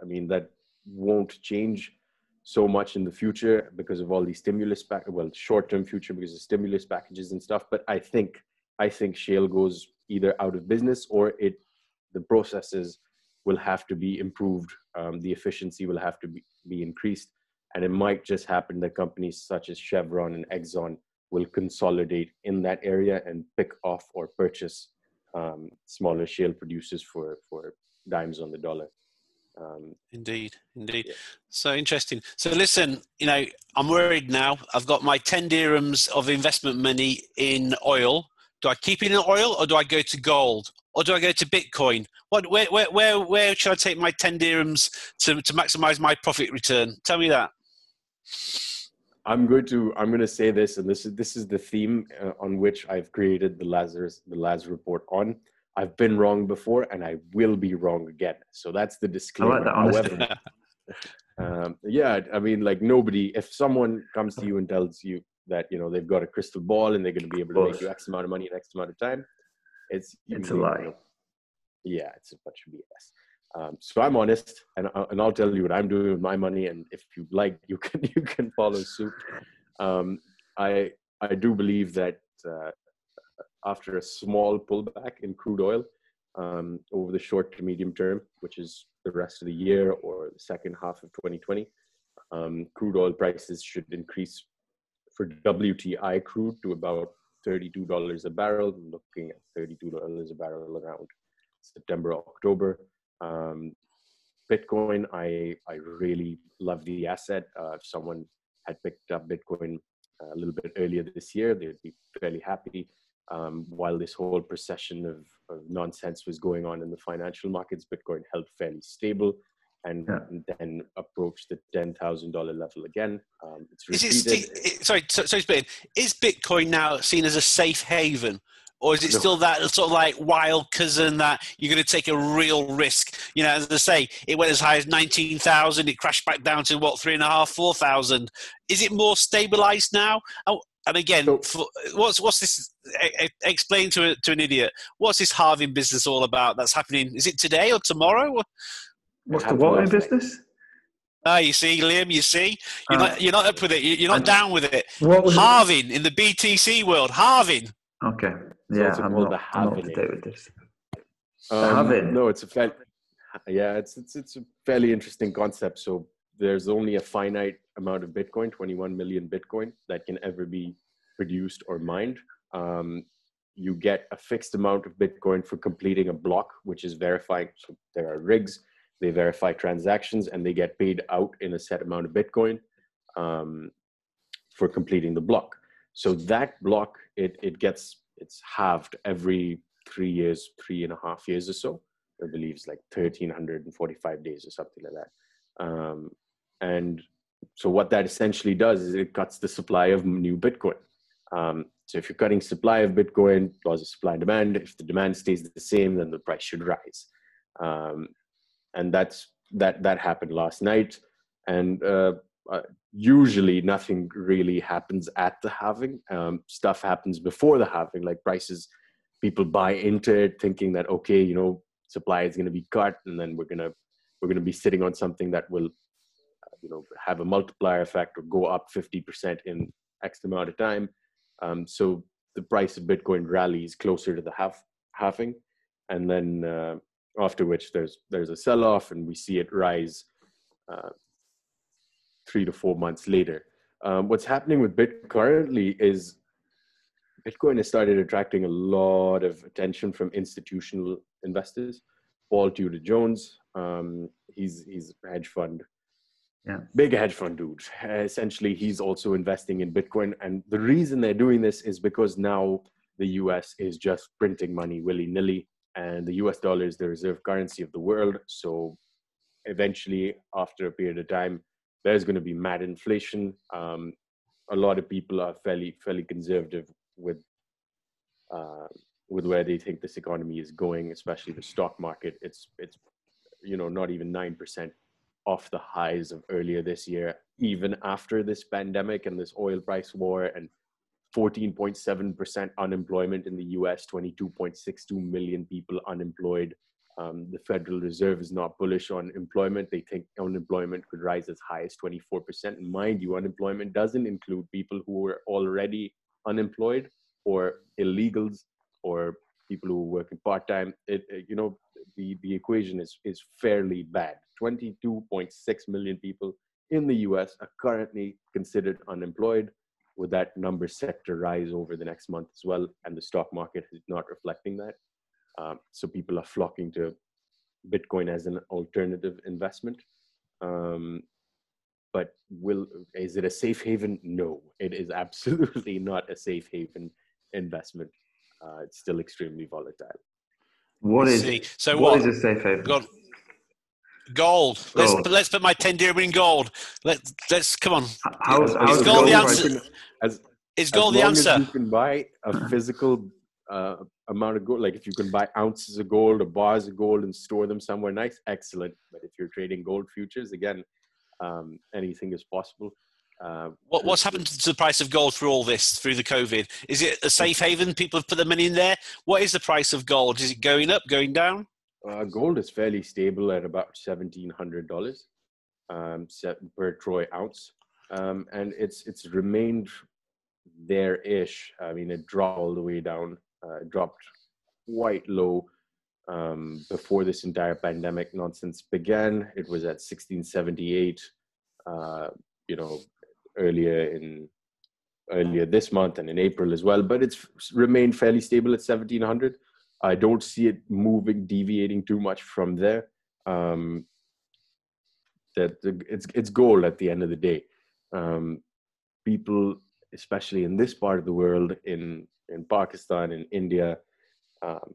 I mean that won't change so much in the future because of all these stimulus pack well short term future because of stimulus packages and stuff but i think i think shale goes either out of business or it the processes will have to be improved um, the efficiency will have to be, be increased and it might just happen that companies such as chevron and exxon will consolidate in that area and pick off or purchase um, smaller shale producers for for dimes on the dollar um, indeed, indeed. Yeah. So interesting. So listen, you know, I'm worried now. I've got my 10 dirhams of investment money in oil. Do I keep it in oil or do I go to gold? Or do I go to Bitcoin? What, where, where, where, where should I take my 10 dirhams to, to maximize my profit return? Tell me that. I'm going to I'm going to say this, and this is this is the theme uh, on which I've created the Lazarus the Laz report on. I've been wrong before and I will be wrong again. So that's the disclaimer. I like that However, um, yeah, I mean, like nobody, if someone comes to you and tells you that, you know, they've got a crystal ball and they're going to be able to make you X amount of money in X amount of time, it's, it's a lie. yeah, it's a bunch of BS. Um, so I'm honest, and uh, and I'll tell you what I'm doing with my money, and if you like, you can you can follow suit. Um, I I do believe that uh, after a small pullback in crude oil um, over the short to medium term, which is the rest of the year or the second half of 2020. Um, crude oil prices should increase for WTI crude to about $32 a barrel, looking at $32 a barrel around September, October. Um, Bitcoin, I, I really love the asset. Uh, if someone had picked up Bitcoin a little bit earlier this year, they'd be fairly happy um, while this whole procession of, of, nonsense was going on in the financial markets, Bitcoin held fairly stable and, yeah. then approached the ten thousand dollar level again. Um, it's repeated. It, sorry, sorry, sorry, is Bitcoin now seen as a safe haven? Or is it no. still that sort of like wild cousin that you're going to take a real risk? You know, as I say, it went as high as 19,000, it crashed back down to what, three and a half, 4,000. Is it more stabilized now? Oh, and again, so, for, what's what's this? Explain to a, to an idiot. What's this halving business all about? That's happening. Is it today or tomorrow? What's the what in business? Ah, you see, Liam. You see, you're uh, not you're not up with it. You're not down with it. halving it? in the BTC world. Halving. Okay. Yeah, I'm not, I'm not up to date with this. Um, halving. No, it's a fairly, yeah, it's it's it's a fairly interesting concept. So there's only a finite amount of Bitcoin, 21 million Bitcoin, that can ever be produced or mined. Um, you get a fixed amount of Bitcoin for completing a block, which is verifying. So there are rigs, they verify transactions, and they get paid out in a set amount of Bitcoin um, for completing the block. So that block, it, it gets, it's halved every three years, three and a half years or so. I believe it's like 1,345 days or something like that. Um, and so what that essentially does is it cuts the supply of new Bitcoin. Um, so if you're cutting supply of Bitcoin, laws of supply and demand, if the demand stays the same, then the price should rise. Um, and that's that that happened last night. And uh, uh, usually nothing really happens at the halving. Um, stuff happens before the halving, like prices. People buy into it, thinking that okay, you know, supply is going to be cut, and then we're gonna we're gonna be sitting on something that will, you know, have a multiplier effect or go up 50% in X amount of time. Um, so the price of Bitcoin rallies closer to the half halving, and then uh, after which there's there's a sell off, and we see it rise uh, three to four months later. Um, what's happening with Bitcoin currently is Bitcoin has started attracting a lot of attention from institutional investors. Paul Tudor Jones, um, he's he's a hedge fund yeah. big hedge fund dude. essentially, he's also investing in Bitcoin. And the reason they're doing this is because now the US is just printing money willy nilly, and the US dollar is the reserve currency of the world. So eventually, after a period of time, there's going to be mad inflation. Um, a lot of people are fairly fairly conservative with uh, with where they think this economy is going, especially the stock market. It's it's you know not even nine percent off the highs of earlier this year, even after this pandemic and this oil price war and 14.7% unemployment in the US, 22.62 million people unemployed. Um, the Federal Reserve is not bullish on employment. They think unemployment could rise as high as 24%. And mind you, unemployment doesn't include people who are already unemployed or illegals or people who are working part time. You know, the, the equation is, is fairly bad. 22.6 million people in the US are currently considered unemployed, with that number set to rise over the next month as well. And the stock market is not reflecting that. Um, so people are flocking to Bitcoin as an alternative investment. Um, but will is it a safe haven? No, it is absolutely not a safe haven investment. Uh, it's still extremely volatile. What is so? what, what is a safe haven? Gold. Gold. Let's let's put my ten dirham in gold. Let let's come on. How, is gold, gold the answer? As, is gold the answer? you can buy a physical uh, amount of gold, like if you can buy ounces of gold or bars of gold and store them somewhere nice, excellent. But if you're trading gold futures, again, um, anything is possible. Uh, what, what's happened to the price of gold through all this, through the COVID? Is it a safe haven? People have put their money in there. What is the price of gold? Is it going up, going down? Uh, gold is fairly stable at about seventeen hundred dollars um, per troy ounce, um, and it's it's remained there-ish. I mean, it dropped all the way down, dropped quite low um, before this entire pandemic nonsense began. It was at sixteen seventy-eight. Uh, you know, earlier in earlier this month and in April as well, but it's remained fairly stable at 1700. I don't see it moving, deviating too much from there. Um, that it's it's gold at the end of the day. Um, people, especially in this part of the world, in in Pakistan, in India, um,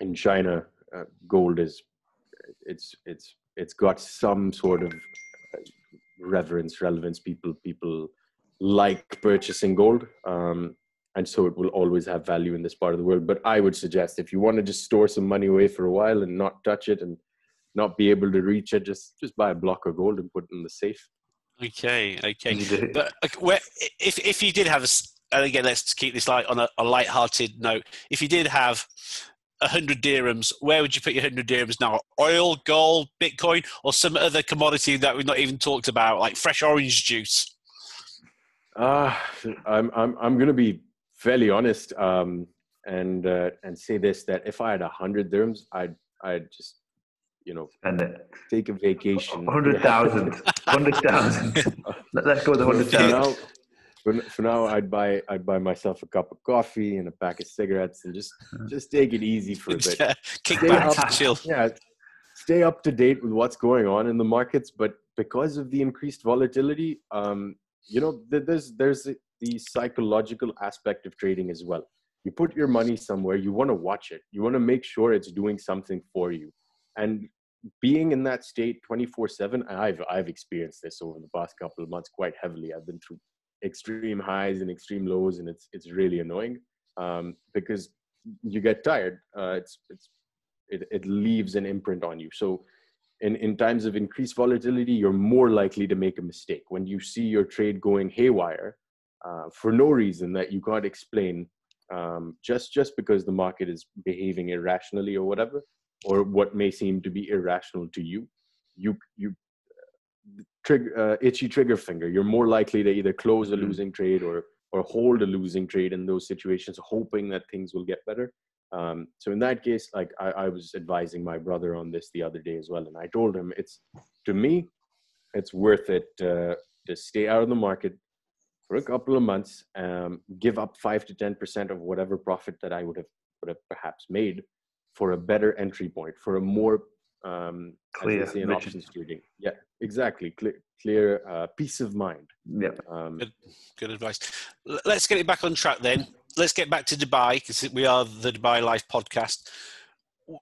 in China, uh, gold is it's it's it's got some sort of reverence, relevance. People people like purchasing gold, um, and so it will always have value in this part of the world. But I would suggest if you want to just store some money away for a while and not touch it and not be able to reach it, just just buy a block of gold and put it in the safe. Okay, okay. But where, if if you did have a, and again, let's keep this light on a, a light-hearted note. If you did have 100 dirhams, where would you put your 100 dirhams now? Oil, gold, Bitcoin, or some other commodity that we've not even talked about, like fresh orange juice? Uh, I'm, I'm, I'm going to be fairly honest um, and, uh, and say this that if I had 100 dirhams, I'd, I'd just, you know, Spend it. take a vacation. 100,000. 100,000. Let's go with the 100,000 for, for now i'd buy i'd buy myself a cup of coffee and a pack of cigarettes and just just take it easy for a bit kick stay back up, chill yeah stay up to date with what's going on in the markets but because of the increased volatility um you know there's there's the psychological aspect of trading as well you put your money somewhere you want to watch it you want to make sure it's doing something for you and being in that state 24 7 i've i've experienced this over the past couple of months quite heavily i've been through extreme highs and extreme lows, and it's it's really annoying um, because you get tired. Uh, it's it's it, it leaves an imprint on you. So in, in times of increased volatility, you're more likely to make a mistake. When you see your trade going haywire uh, for no reason that you can't explain, um, just just because the market is behaving irrationally or whatever, or what may seem to be irrational to you, you you trigger uh, itchy trigger finger. You're more likely to either close a mm. losing trade or or hold a losing trade in those situations, hoping that things will get better. Um, so in that case, like I, I, was advising my brother on this the other day as well, and I told him it's to me, it's worth it uh, to stay out of the market for a couple of months, um, give up five to ten percent of whatever profit that I would have would have perhaps made for a better entry point, for a more um, clear in options trading. Yeah, exactly. Clear, clear uh, peace of mind. Yeah. Um, good, good advice. Let's get it back on track then let's get back to Dubai because we are the Dubai Life podcast.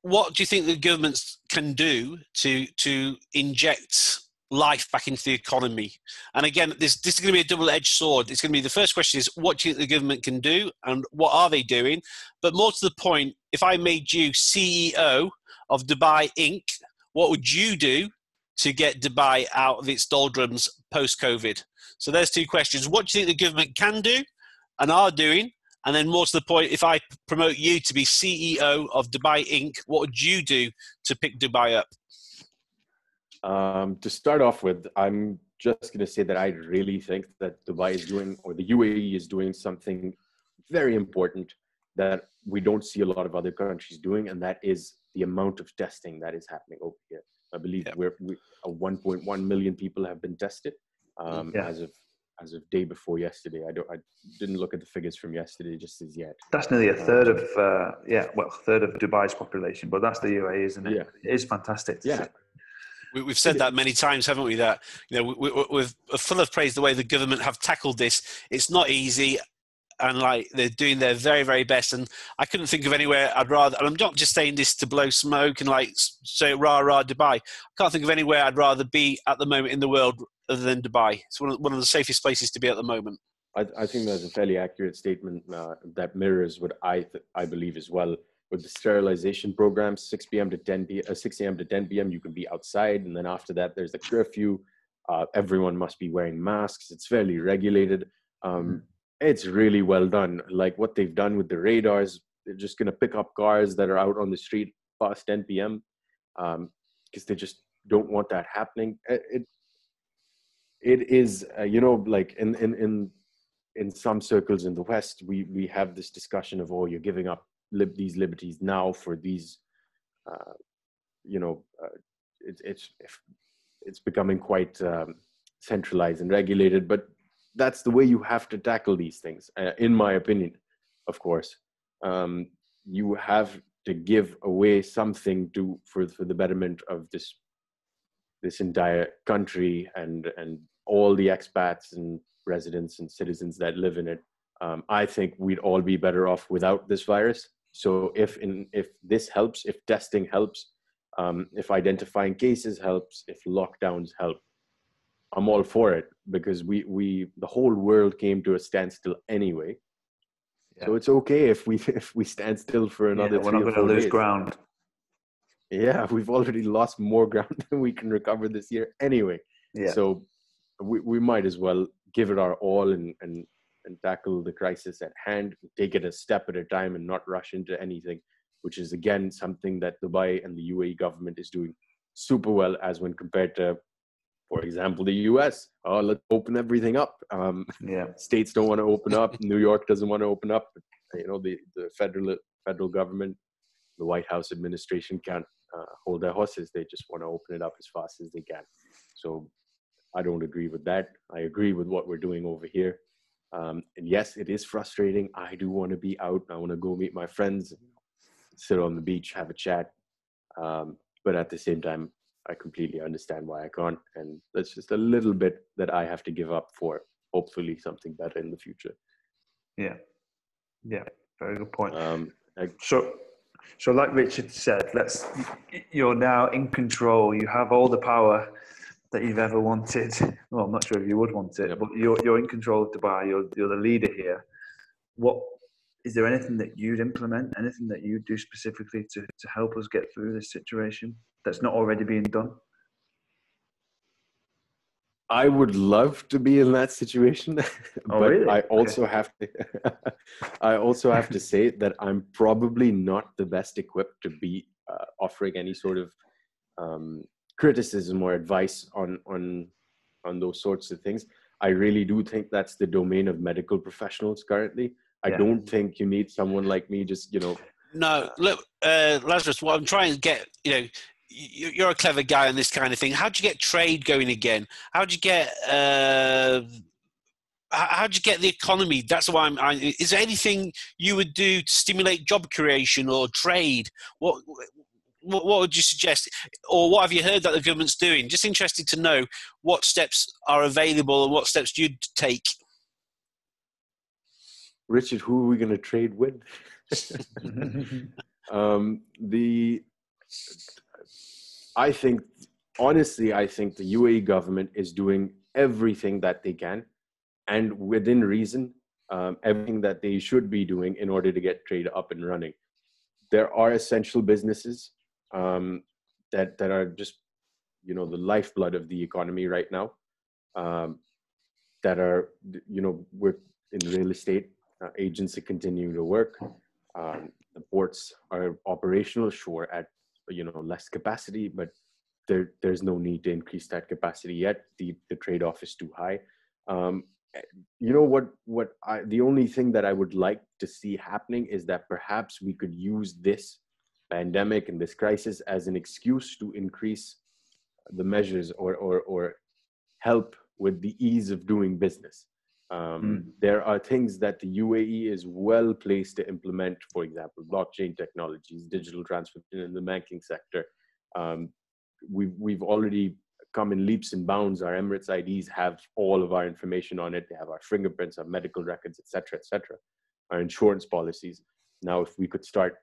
What do you think the governments can do to to inject life back into the economy? And again, this this is going to be a double edged sword. It's going to be the first question is what do you think the government can do, and what are they doing? But more to the point, if I made you CEO of Dubai Inc., what would you do to get Dubai out of its doldrums post COVID? So there's two questions. What do you think the government can do and are doing? And then, more to the point, if I promote you to be CEO of Dubai Inc., what would you do to pick Dubai up? Um, to start off with, I'm just going to say that I really think that Dubai is doing, or the UAE is doing something very important that we don't see a lot of other countries doing, and that is the amount of testing that is happening over here. I believe yeah. we're we, 1.1 million people have been tested um, yeah. as of as of day before yesterday. I don't. I didn't look at the figures from yesterday just as yet. That's nearly a third of uh, yeah, well, third of Dubai's population, but that's the UAE, isn't it? Yeah. It is fantastic. yeah. We, have said that many times, haven't we? That you know, we, we, we're full of praise the way the government have tackled this. It's not easy, and like they're doing their very very best and i couldn't think of anywhere i'd rather and i'm not just saying this to blow smoke and like say rah rah dubai i can't think of anywhere i'd rather be at the moment in the world other than Dubai. It's one of, one of the safest places to be at the moment. I, I think that's a fairly accurate statement uh, that mirrors what I th- I believe as well. With the sterilization program, 6 p.m. to 10 p. Uh, 6 a.m. to 10 p.m. You can be outside, and then after that, there's the curfew. Uh, everyone must be wearing masks. It's fairly regulated. Um, mm. It's really well done. Like what they've done with the radars, they're just going to pick up cars that are out on the street past 10 p.m. because um, they just don't want that happening. It, it, it is uh, you know like in in in in some circles in the west we we have this discussion of oh you're giving up lib- these liberties now for these uh, you know uh, it, it's it's becoming quite um, centralized and regulated but that's the way you have to tackle these things uh, in my opinion of course um, you have to give away something to for for the betterment of this this entire country and and all the expats and residents and citizens that live in it. Um, I think we'd all be better off without this virus. So if in if this helps, if testing helps, um, if identifying cases helps, if lockdowns help, I'm all for it because we we the whole world came to a standstill anyway. Yeah. So it's okay if we if we stand still for another. Yeah, we're not going to lose ground. Yeah, we've already lost more ground than we can recover this year anyway. Yeah. So we, we might as well give it our all and, and, and tackle the crisis at hand, take it a step at a time and not rush into anything, which is again something that Dubai and the UAE government is doing super well as when compared to, for example, the US. Oh, let's open everything up. Um, yeah. States don't want to open up. New York doesn't want to open up. You know, the, the federal federal government, the White House administration can't uh, hold their horses. They just want to open it up as fast as they can. So I don't agree with that. I agree with what we're doing over here. Um, and yes, it is frustrating. I do want to be out. I want to go meet my friends, sit on the beach, have a chat. Um, but at the same time, I completely understand why I can't. And that's just a little bit that I have to give up for hopefully something better in the future. Yeah. Yeah. Very good point. Um, I, so, so like Richard said, let's, you're now in control. You have all the power that you've ever wanted? Well, I'm not sure if you would want it, but you're you're in control of Dubai. You're you're the leader here. What is there anything that you'd implement? Anything that you'd do specifically to to help us get through this situation that's not already being done? I would love to be in that situation, oh, but really? I also have to. I also have to say that I'm probably not the best equipped to be uh, offering any sort of um, criticism or advice on on on those sorts of things. I really do think that's the domain of medical professionals currently. I yeah. don't think you need someone like me. Just you know. No, look, uh, Lazarus. What I'm trying to get, you know, you're a clever guy on this kind of thing. How'd you get trade going again? How'd you get? Uh, how'd you get the economy? That's why I'm. I, is there anything you would do to stimulate job creation or trade? What what, what would you suggest, or what have you heard that the government's doing? Just interested to know what steps are available and what steps you'd take. Richard, who are we going to trade with? um, the I think, honestly, I think the UAE government is doing everything that they can, and within reason, um, everything that they should be doing in order to get trade up and running. There are essential businesses um, that that are just you know the lifeblood of the economy right now um, that are you know we're in real estate uh, agents are continuing to work. Um, the ports are operational sure at you know less capacity but there there's no need to increase that capacity yet. The the trade-off is too high. Um, you know what what i the only thing that i would like to see happening is that perhaps we could use this pandemic and this crisis as an excuse to increase the measures or, or, or help with the ease of doing business. Um, mm. There are things that the UAE is well placed to implement, for example, blockchain technologies, digital transformation in the banking sector. Um, we've, we've already come in leaps and bounds. Our Emirates IDs have all of our information on it. They have our fingerprints, our medical records, etc., etc., our insurance policies. Now, if we could start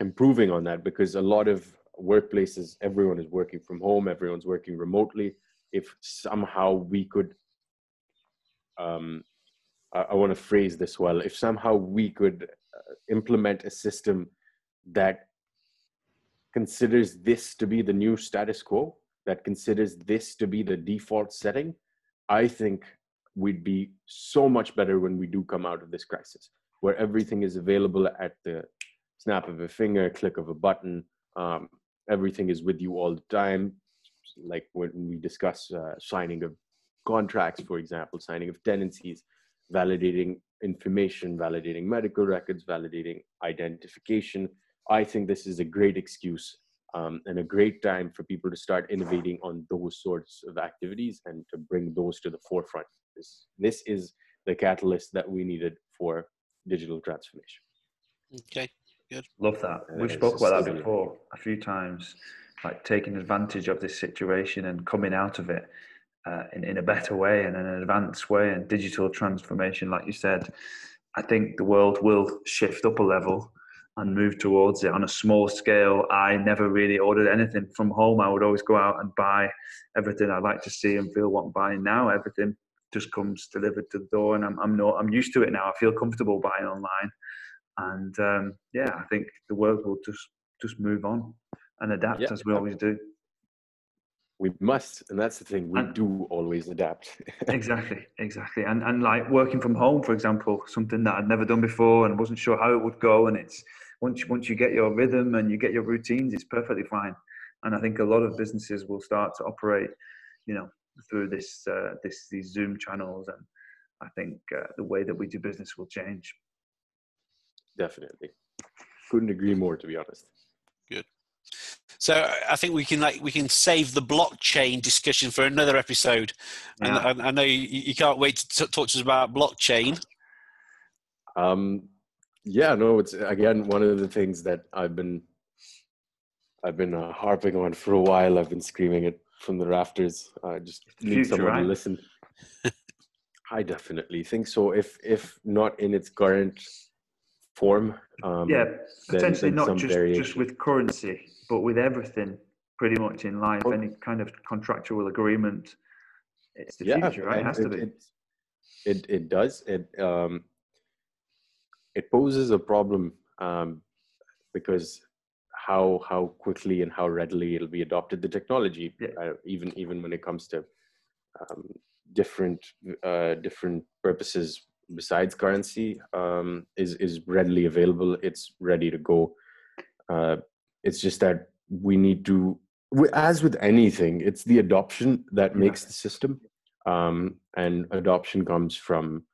improving on that because a lot of workplaces everyone is working from home everyone's working remotely. If somehow we could um, I, I want to phrase this well if somehow we could uh, implement a system that considers this to be the new status quo that considers this to be the default setting i think we'd be so much better when we do come out of this crisis where everything is available at the snap of a finger, click of a button. Um, everything is with you all the time. Like when we discuss uh, signing of contracts, for example, signing of tenancies, validating information, validating medical records, validating identification. I think this is a great excuse um, and a great time for people to start innovating on those sorts of activities and to bring those to the forefront. This, this is the catalyst that we needed for digital transformation. Okay. Good. Love that. we spoke about that before a few times, like taking advantage of this situation and coming out of it uh, in, in a better way and in an advanced way and digital transformation, like you said. I think the world will shift up a level and move towards it on a small scale. I never really ordered anything from home. I would always go out and buy everything I like to see and feel what I'm buying now. Everything just comes delivered to the door, and I'm I'm not I'm used to it now. I feel comfortable buying online and um, yeah, I think the world will just just move on and adapt yeah. as we always do. We must, and that's the thing. We and, do always adapt. exactly, exactly, and and like working from home, for example, something that I'd never done before and wasn't sure how it would go. And it's once once you get your rhythm and you get your routines, it's perfectly fine. And I think a lot of businesses will start to operate, you know, through this uh, this these Zoom channels, and I think uh, the way that we do business will change. Definitely. Couldn't agree more, to be honest. Good. So I think we can like we can save the blockchain discussion for another episode. Yeah. And I, I know you, you, can't wait to talk to us about blockchain. Um, yeah, no, it's again one of the things that I've been I've been uh, harping on for a while. I've been screaming it from the rafters. I just need Future, someone right? to listen. I definitely think so. If if not in its current form. Um, yeah, potentially not just, just with currency, but with everything pretty much in life. Any kind of contractual agreement, it's the yeah, future, right? It has it, to be. It, it, it does. It um, it poses a problem um, because how how quickly and how readily it'll be adopted the technology, yeah. uh, even even when it comes to um, different uh, different purposes besides currency um, is is readily available. It's ready to go. Uh, it's just that we need to, as with anything, it's the adoption that makes the system. Um, and adoption comes from,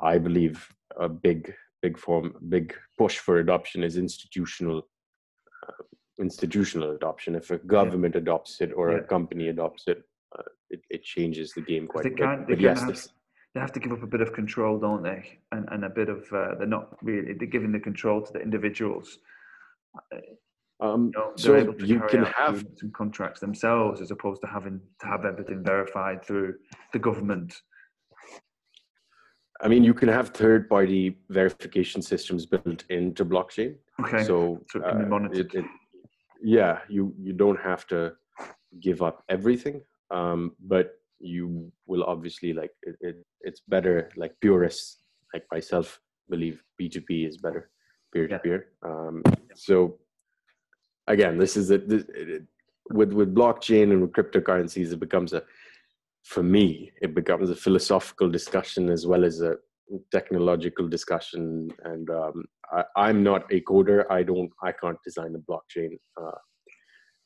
I believe, a big big form, big push for adoption is institutional. Uh, institutional adoption. If a government yeah. adopts it or yeah. a company adopts it, uh, it, it, changes the game quite a bit. But yes, have, this, they have to give up a bit of control, don't they? And and a bit of uh, they're not really they're giving the control to the individuals. Um, you know, so you can have some contracts themselves as opposed to having to have everything verified through the government. I mean, you can have third-party verification systems built into blockchain. Okay. So, so it can be uh. It, it, yeah, you you don't have to give up everything, um, but you will obviously like it, it, it's better like purists like myself believe p2p is better peer to peer um so again this is a this, it, with with blockchain and with cryptocurrencies it becomes a for me it becomes a philosophical discussion as well as a technological discussion. And um, I, am not a coder. I don't i can't design a blockchain uh,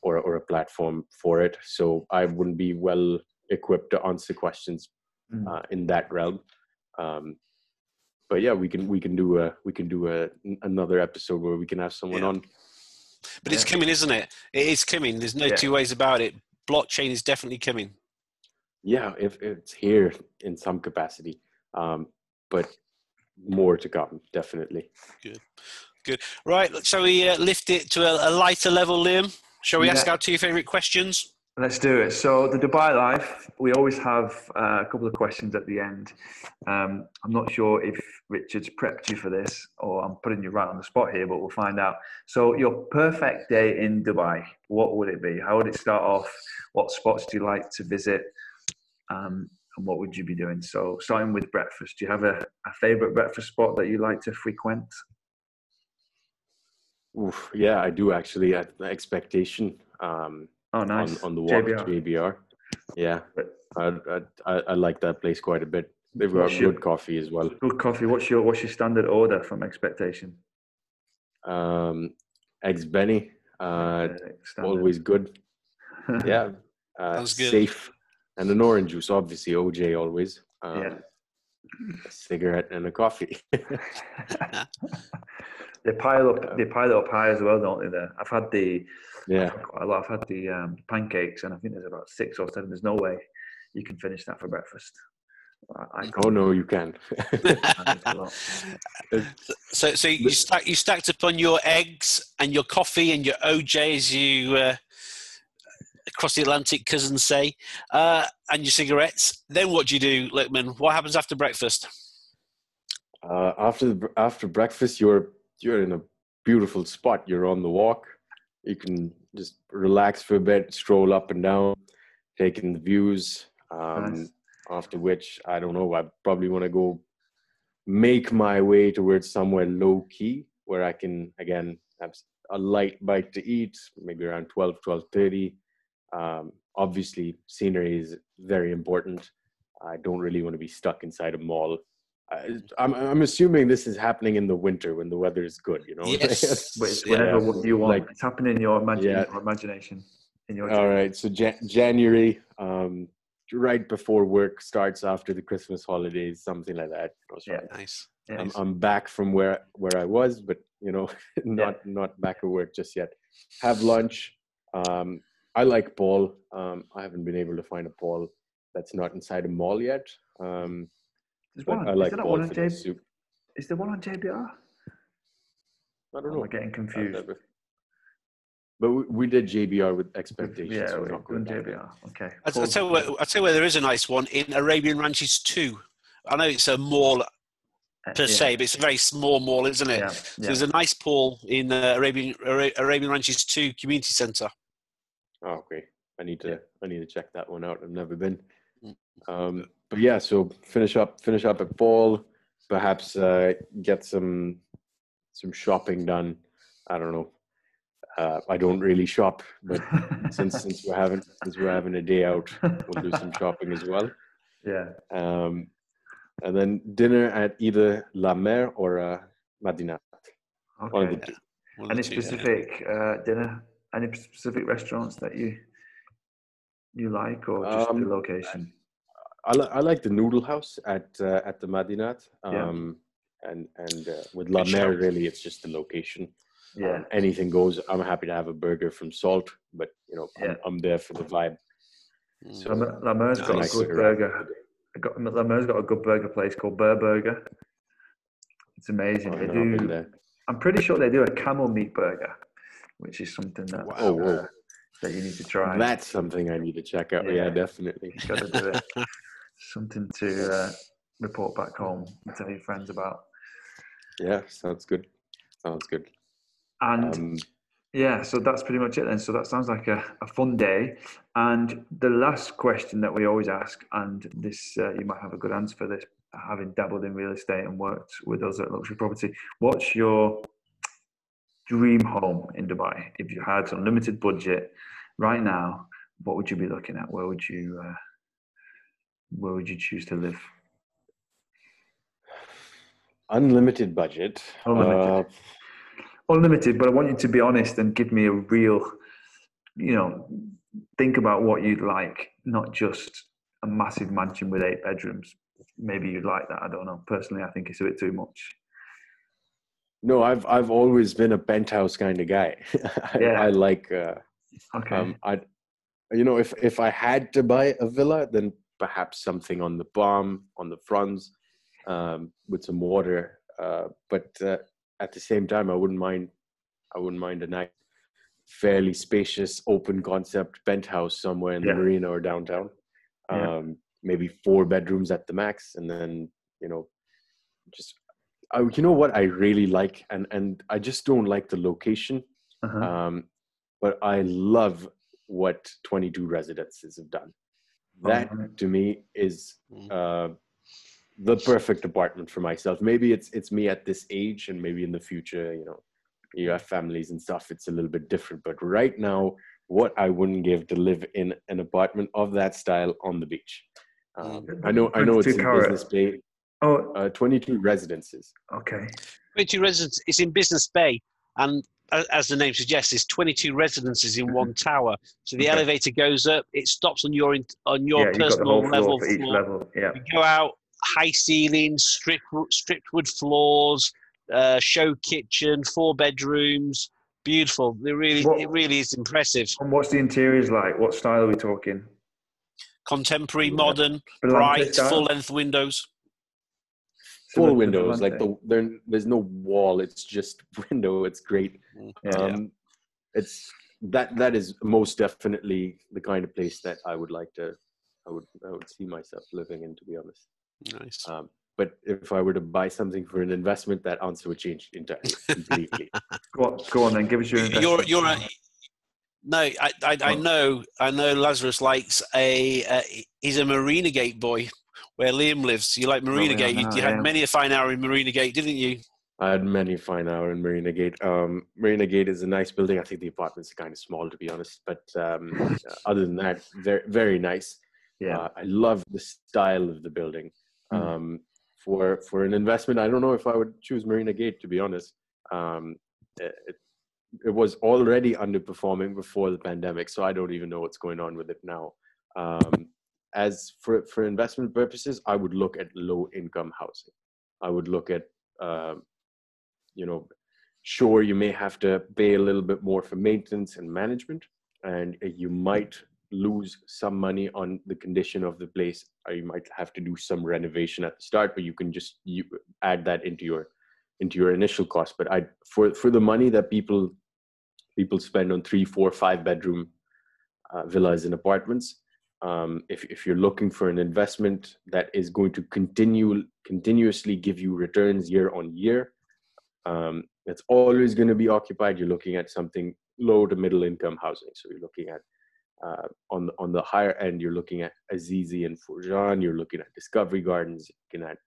or, or a platform for it. So i wouldn't be well equipped to answer questions mm. uh, in that realm. Um, but yeah, we can we can do a we can do a another episode where we can have someone yeah. on. But yeah. it's coming, isn't it? It is coming. There's no yeah. two ways about it. Blockchain is definitely coming. Yeah, if it's here in some capacity, um, but more to come, definitely. Good, good. Right, shall we uh, lift it to a, a, lighter level, Liam? Shall we ask our two favorite questions? Let's do it. So the Dubai life, we always have uh, a couple of questions at the end. Um, I'm not sure if Richard's prepped you for this or I'm putting you right on the spot here, but we'll find out. So your perfect day in Dubai, what would it be? How would it start off? What spots do you like to visit? Um, and what would you be doing? So starting with breakfast, do you have a, a favorite breakfast spot that you like to frequent? Oof, yeah, I do actually. Expectation. Um, Oh, nice. On, on the walk JBR. to JBR. Yeah, I, I, I like that place quite a bit. They've got what's good your, coffee as well. Good coffee. What's your what's your standard order from Expectation? Um, eggs Benny. Uh, always good. yeah, uh, good. safe, and an orange juice. Obviously, OJ always. Um, yeah. A cigarette and a coffee. they pile up. They pile up high as well, don't they? There. I've had the yeah. quite a lot. I've had the um, pancakes, and I think there's about six or seven. There's no way you can finish that for breakfast. I, oh no, you can. so, so you stack you stacked upon your eggs and your coffee and your OJ as you uh, across the Atlantic, cousins say, uh, and your cigarettes. Then what do you do, Lichtman? What happens after breakfast? Uh, after after breakfast, you're you're in a beautiful spot. You're on the walk you can just relax for a bit, stroll up and down, taking the views. Um, nice. After which, I don't know, I probably want to go make my way towards somewhere low key where I can again have a light bite to eat, maybe around 12, 12:30. Um, obviously, scenery is very important. I don't really want to be stuck inside a mall I'm I'm assuming this is happening in the winter when the weather is good. You know, yes, but it's whenever yeah. you want. Like, it's happening in your, imagine, yeah. your imagination. In your all right, so Jan- January, um, right before work starts after the Christmas holidays, something like that. Yeah, nice. I'm, I'm back from where where I was, but you know, not yeah. not back at work just yet. Have lunch. Um, I like Paul. Um, I haven't been able to find a Paul that's not inside a mall yet. Um, there's one. I like is there one on J- soup. Is there one on JBR? I don't know. I'm getting confused. But we, we, did JBR with expectations. Yeah, so we're not going JBR. Okay. I, cool. I tell you where, I tell you where there is a nice one in Arabian Ranches Two. I know it's a mall uh, per yeah. se, but it's a very small mall, isn't it? Yeah. So yeah. There's a nice Paul in uh, Arabian Arabian Ranches two community centre. Oh, okay. I need to I need to check that one out. I've never been. Mm. Um, but yeah, so finish up finish up at Paul. Perhaps uh, get some some shopping done. I don't know. Uh, I don't really shop, but since since we're having since we're having a day out, we'll do some shopping as well. Yeah. Um, and then dinner at either La Mer or uh, Madinat. Okay. One of the two. Any specific uh, dinner? Any specific restaurants that you you like, or just um, the location? I, li- I like the Noodle House at uh, at the Madinat. Um, yeah. And and uh, with La Mer, really, it's just the location. Yeah. Um, anything goes. I'm happy to have a burger from Salt, but you know. I'm, I'm there for the vibe. So La Mer's got a good burger. Got, La Mer's got a good burger place called Burr Burger. It's amazing. Oh, they do. I'm pretty sure they do a camel meat burger, which is something that wow. uh, that you need to try. That's something I need to check out. Yeah, yeah definitely. Got to do it. something to uh, report back home and tell your friends about. Yeah, sounds good. Sounds good. And um, yeah, so that's pretty much it then. So that sounds like a, a fun day. And the last question that we always ask, and this uh, you might have a good answer for this, having dabbled in real estate and worked with us at luxury property. What's your dream home in Dubai? If you had unlimited budget right now, what would you be looking at? Where would you uh, where would you choose to live? Unlimited budget. Unlimited. Uh, Unlimited, but I want you to be honest and give me a real, you know, think about what you'd like, not just a massive mansion with eight bedrooms. Maybe you'd like that. I don't know. Personally, I think it's a bit too much. No, I've I've always been a penthouse kind of guy. Yeah. I, I like. Uh, okay. Um, I, you know, if if I had to buy a villa, then perhaps something on the bottom, on the fronts, um, with some water. Uh, but uh, at the same time, I wouldn't mind. I wouldn't mind a nice, fairly spacious, open concept penthouse somewhere in the marina or downtown. Yeah. Um, maybe four bedrooms at the max, and then you know, just I, you know what I really like, and and I just don't like the location. Uh-huh. Um, but I love what 22 residences have done. That to me is mm. uh, the perfect apartment for myself. Maybe it's it's me at this age, and maybe in the future, you know, you have families and stuff. It's a little bit different. But right now, what I wouldn't give to live in an apartment of that style on the beach. Um, I know, I know, it's in Business Bay. Oh, uh, 22 residences. Okay. 22 residents. It's in Business Bay, and as the name suggests, it's 22 residences in one tower. So the okay. elevator goes up, it stops on your on your yeah, personal level. For each level. Yeah. You go out, high ceilings, stripped stripped wood floors, uh, show kitchen, four bedrooms. Beautiful. It really, what, it really is impressive. And what's the interiors like? What style are we talking? Contemporary, modern, bright, full length windows. Full windows, like the there, there's no wall. It's just window. It's great. Yeah, um, yeah. It's that that is most definitely the kind of place that I would like to. I would I would see myself living in. To be honest. Nice. Um, but if I were to buy something for an investment, that answer would change entirely completely. go on, go on, then give us your. Investment. You're you're a, no, I, I, I know I know Lazarus likes a uh, he's a Marina Gate boy, where Liam lives. You like Marina oh, Gate? you, you had many a fine hour in Marina Gate, didn't you? I had many fine hour in Marina Gate. Um, Marina Gate is a nice building. I think the apartments are kind of small, to be honest. But um, other than that, very very nice. Yeah, uh, I love the style of the building. Hmm. Um, for for an investment, I don't know if I would choose Marina Gate to be honest. Um, it, it was already underperforming before the pandemic, so I don't even know what's going on with it now. Um, as for for investment purposes, I would look at low income housing. I would look at uh, you know, sure you may have to pay a little bit more for maintenance and management, and you might lose some money on the condition of the place or you might have to do some renovation at the start but you can just you add that into your into your initial cost but i for for the money that people people spend on three four five bedroom uh, villas and apartments um, if, if you're looking for an investment that is going to continue continuously give you returns year on year um, it's always going to be occupied you're looking at something low to middle income housing so you're looking at Uh, on on the higher end, you're looking at Azizi and Furjan. You're looking at Discovery Gardens. You're looking at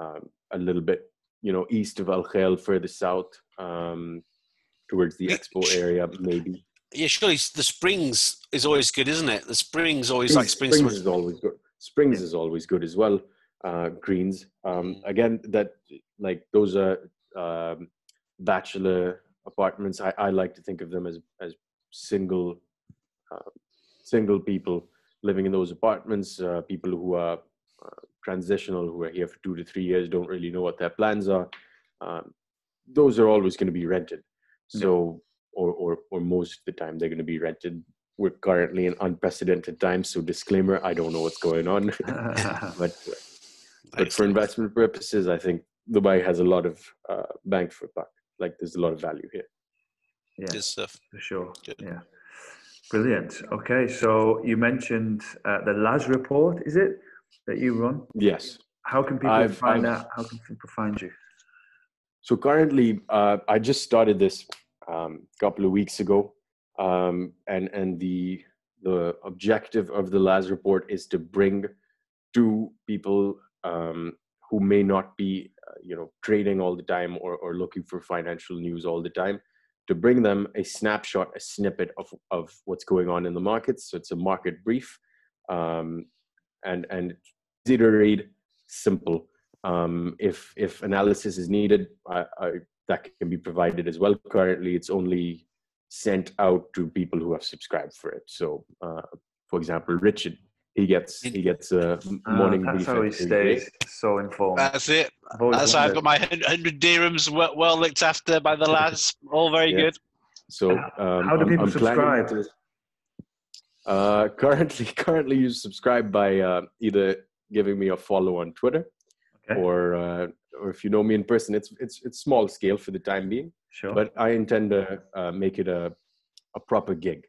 um, a little bit, you know, east of Al Khail, further south, um, towards the expo area, maybe. Yeah, surely the Springs is always good, isn't it? The Springs always Springs, like Springs. Springs is always good. Springs is always good as well. Uh, greens, um, again, that like those are um, bachelor apartments. I, I like to think of them as as single uh, single people living in those apartments. Uh, people who are uh, transitional, who are here for two to three years, don't really know what their plans are. Um, those are always going to be rented. So, or, or or most of the time, they're going to be rented. We're currently in unprecedented times, so disclaimer: I don't know what's going on, but but for investment purposes, I think Dubai has a lot of uh, bang for buck. Like there's a lot of value here. Yeah, Good stuff. for sure. Good. Yeah, brilliant. Okay, so you mentioned uh, the Laz report, is it that you run? Yes. How can people I've, find I've, out? How can people find you? So currently, uh, I just started this um, a couple of weeks ago, um, and and the the objective of the Laz report is to bring to people um, who may not be uh, you know trading all the time or, or looking for financial news all the time to bring them a snapshot a snippet of, of what's going on in the markets. So it's a market brief um, and and easy to read simple. Um, if if analysis is needed I, I, that can be provided as well currently it's only sent out to people who have subscribed for it so uh, for example richard he gets he gets a morning uh, that's how he stays so informed. That's it. That's how I've got my hundred dirhams well, well, looked after by the lads. All very yeah. good. So um, how do people I'm, I'm subscribe? To, uh, currently, currently you subscribe by uh, either giving me a follow on Twitter, okay. or uh, or if you know me in person, it's it's it's small scale for the time being. Sure. But I intend to uh, make it a a proper gig.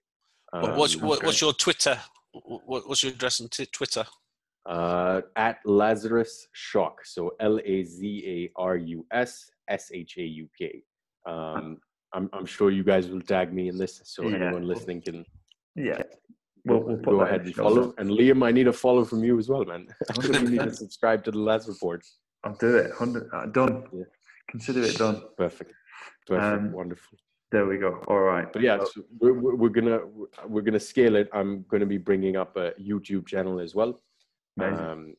Um, what's what, what's your Twitter what's your address on t- Twitter? Uh, at Lazarus Shauk. So L A Z A R U S S H A U K. Um, I'm, I'm sure you guys will tag me in this, so yeah. anyone listening can. Yeah. We'll, we'll go ahead and follow. And Liam, I need a follow from you as well, man. you need to subscribe to the Laz report. I'll do it. Uh, done. Yeah. Consider it done. Perfect. Perfect. Um, Wonderful. There we go. All right. But yeah, so we're, we're gonna we're gonna scale it. I'm gonna be bringing up a YouTube channel as well. Um,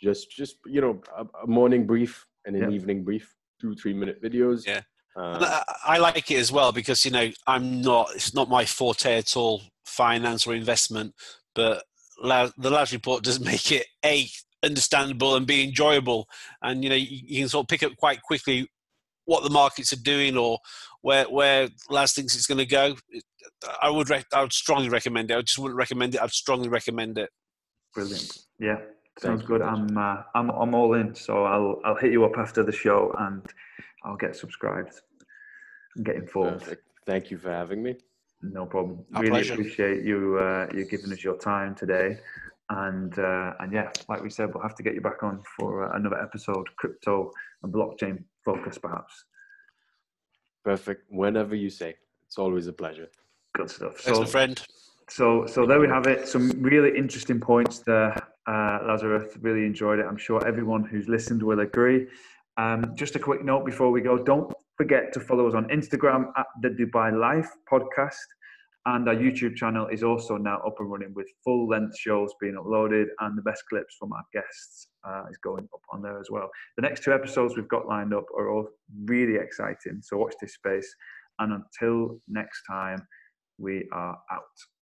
just just you know a, a morning brief and an evening brief, two three minute videos. Yeah. Um, I like it as well because you know I'm not. It's not my forte at all, finance or investment. But the Laz report does make it a understandable and be enjoyable, and you know you, you can sort of pick up quite quickly what the markets are doing or where where Laz thinks it's going to go. I would rec- I would strongly recommend it. I just wouldn't recommend it. I'd strongly recommend it. Brilliant. Yeah, sounds good. I'm uh, I'm I'm all in. So I'll I'll hit you up after the show and I'll get subscribed and get informed. Perfect. Thank you for having me. No problem. Our really pleasure. appreciate you uh, you giving us your time today. And uh, and yeah, like we said, we'll have to get you back on for uh, another episode, crypto and blockchain focus, perhaps. Perfect. Whenever you say. It's always a pleasure. Good stuff. Excellent so, friend. So, so there we have it. Some really interesting points there, uh, Lazarus. Really enjoyed it. I'm sure everyone who's listened will agree. Um, just a quick note before we go: don't forget to follow us on Instagram at the Dubai Life Podcast. And our YouTube channel is also now up and running with full length shows being uploaded, and the best clips from our guests uh, is going up on there as well. The next two episodes we've got lined up are all really exciting, so watch this space. And until next time, we are out.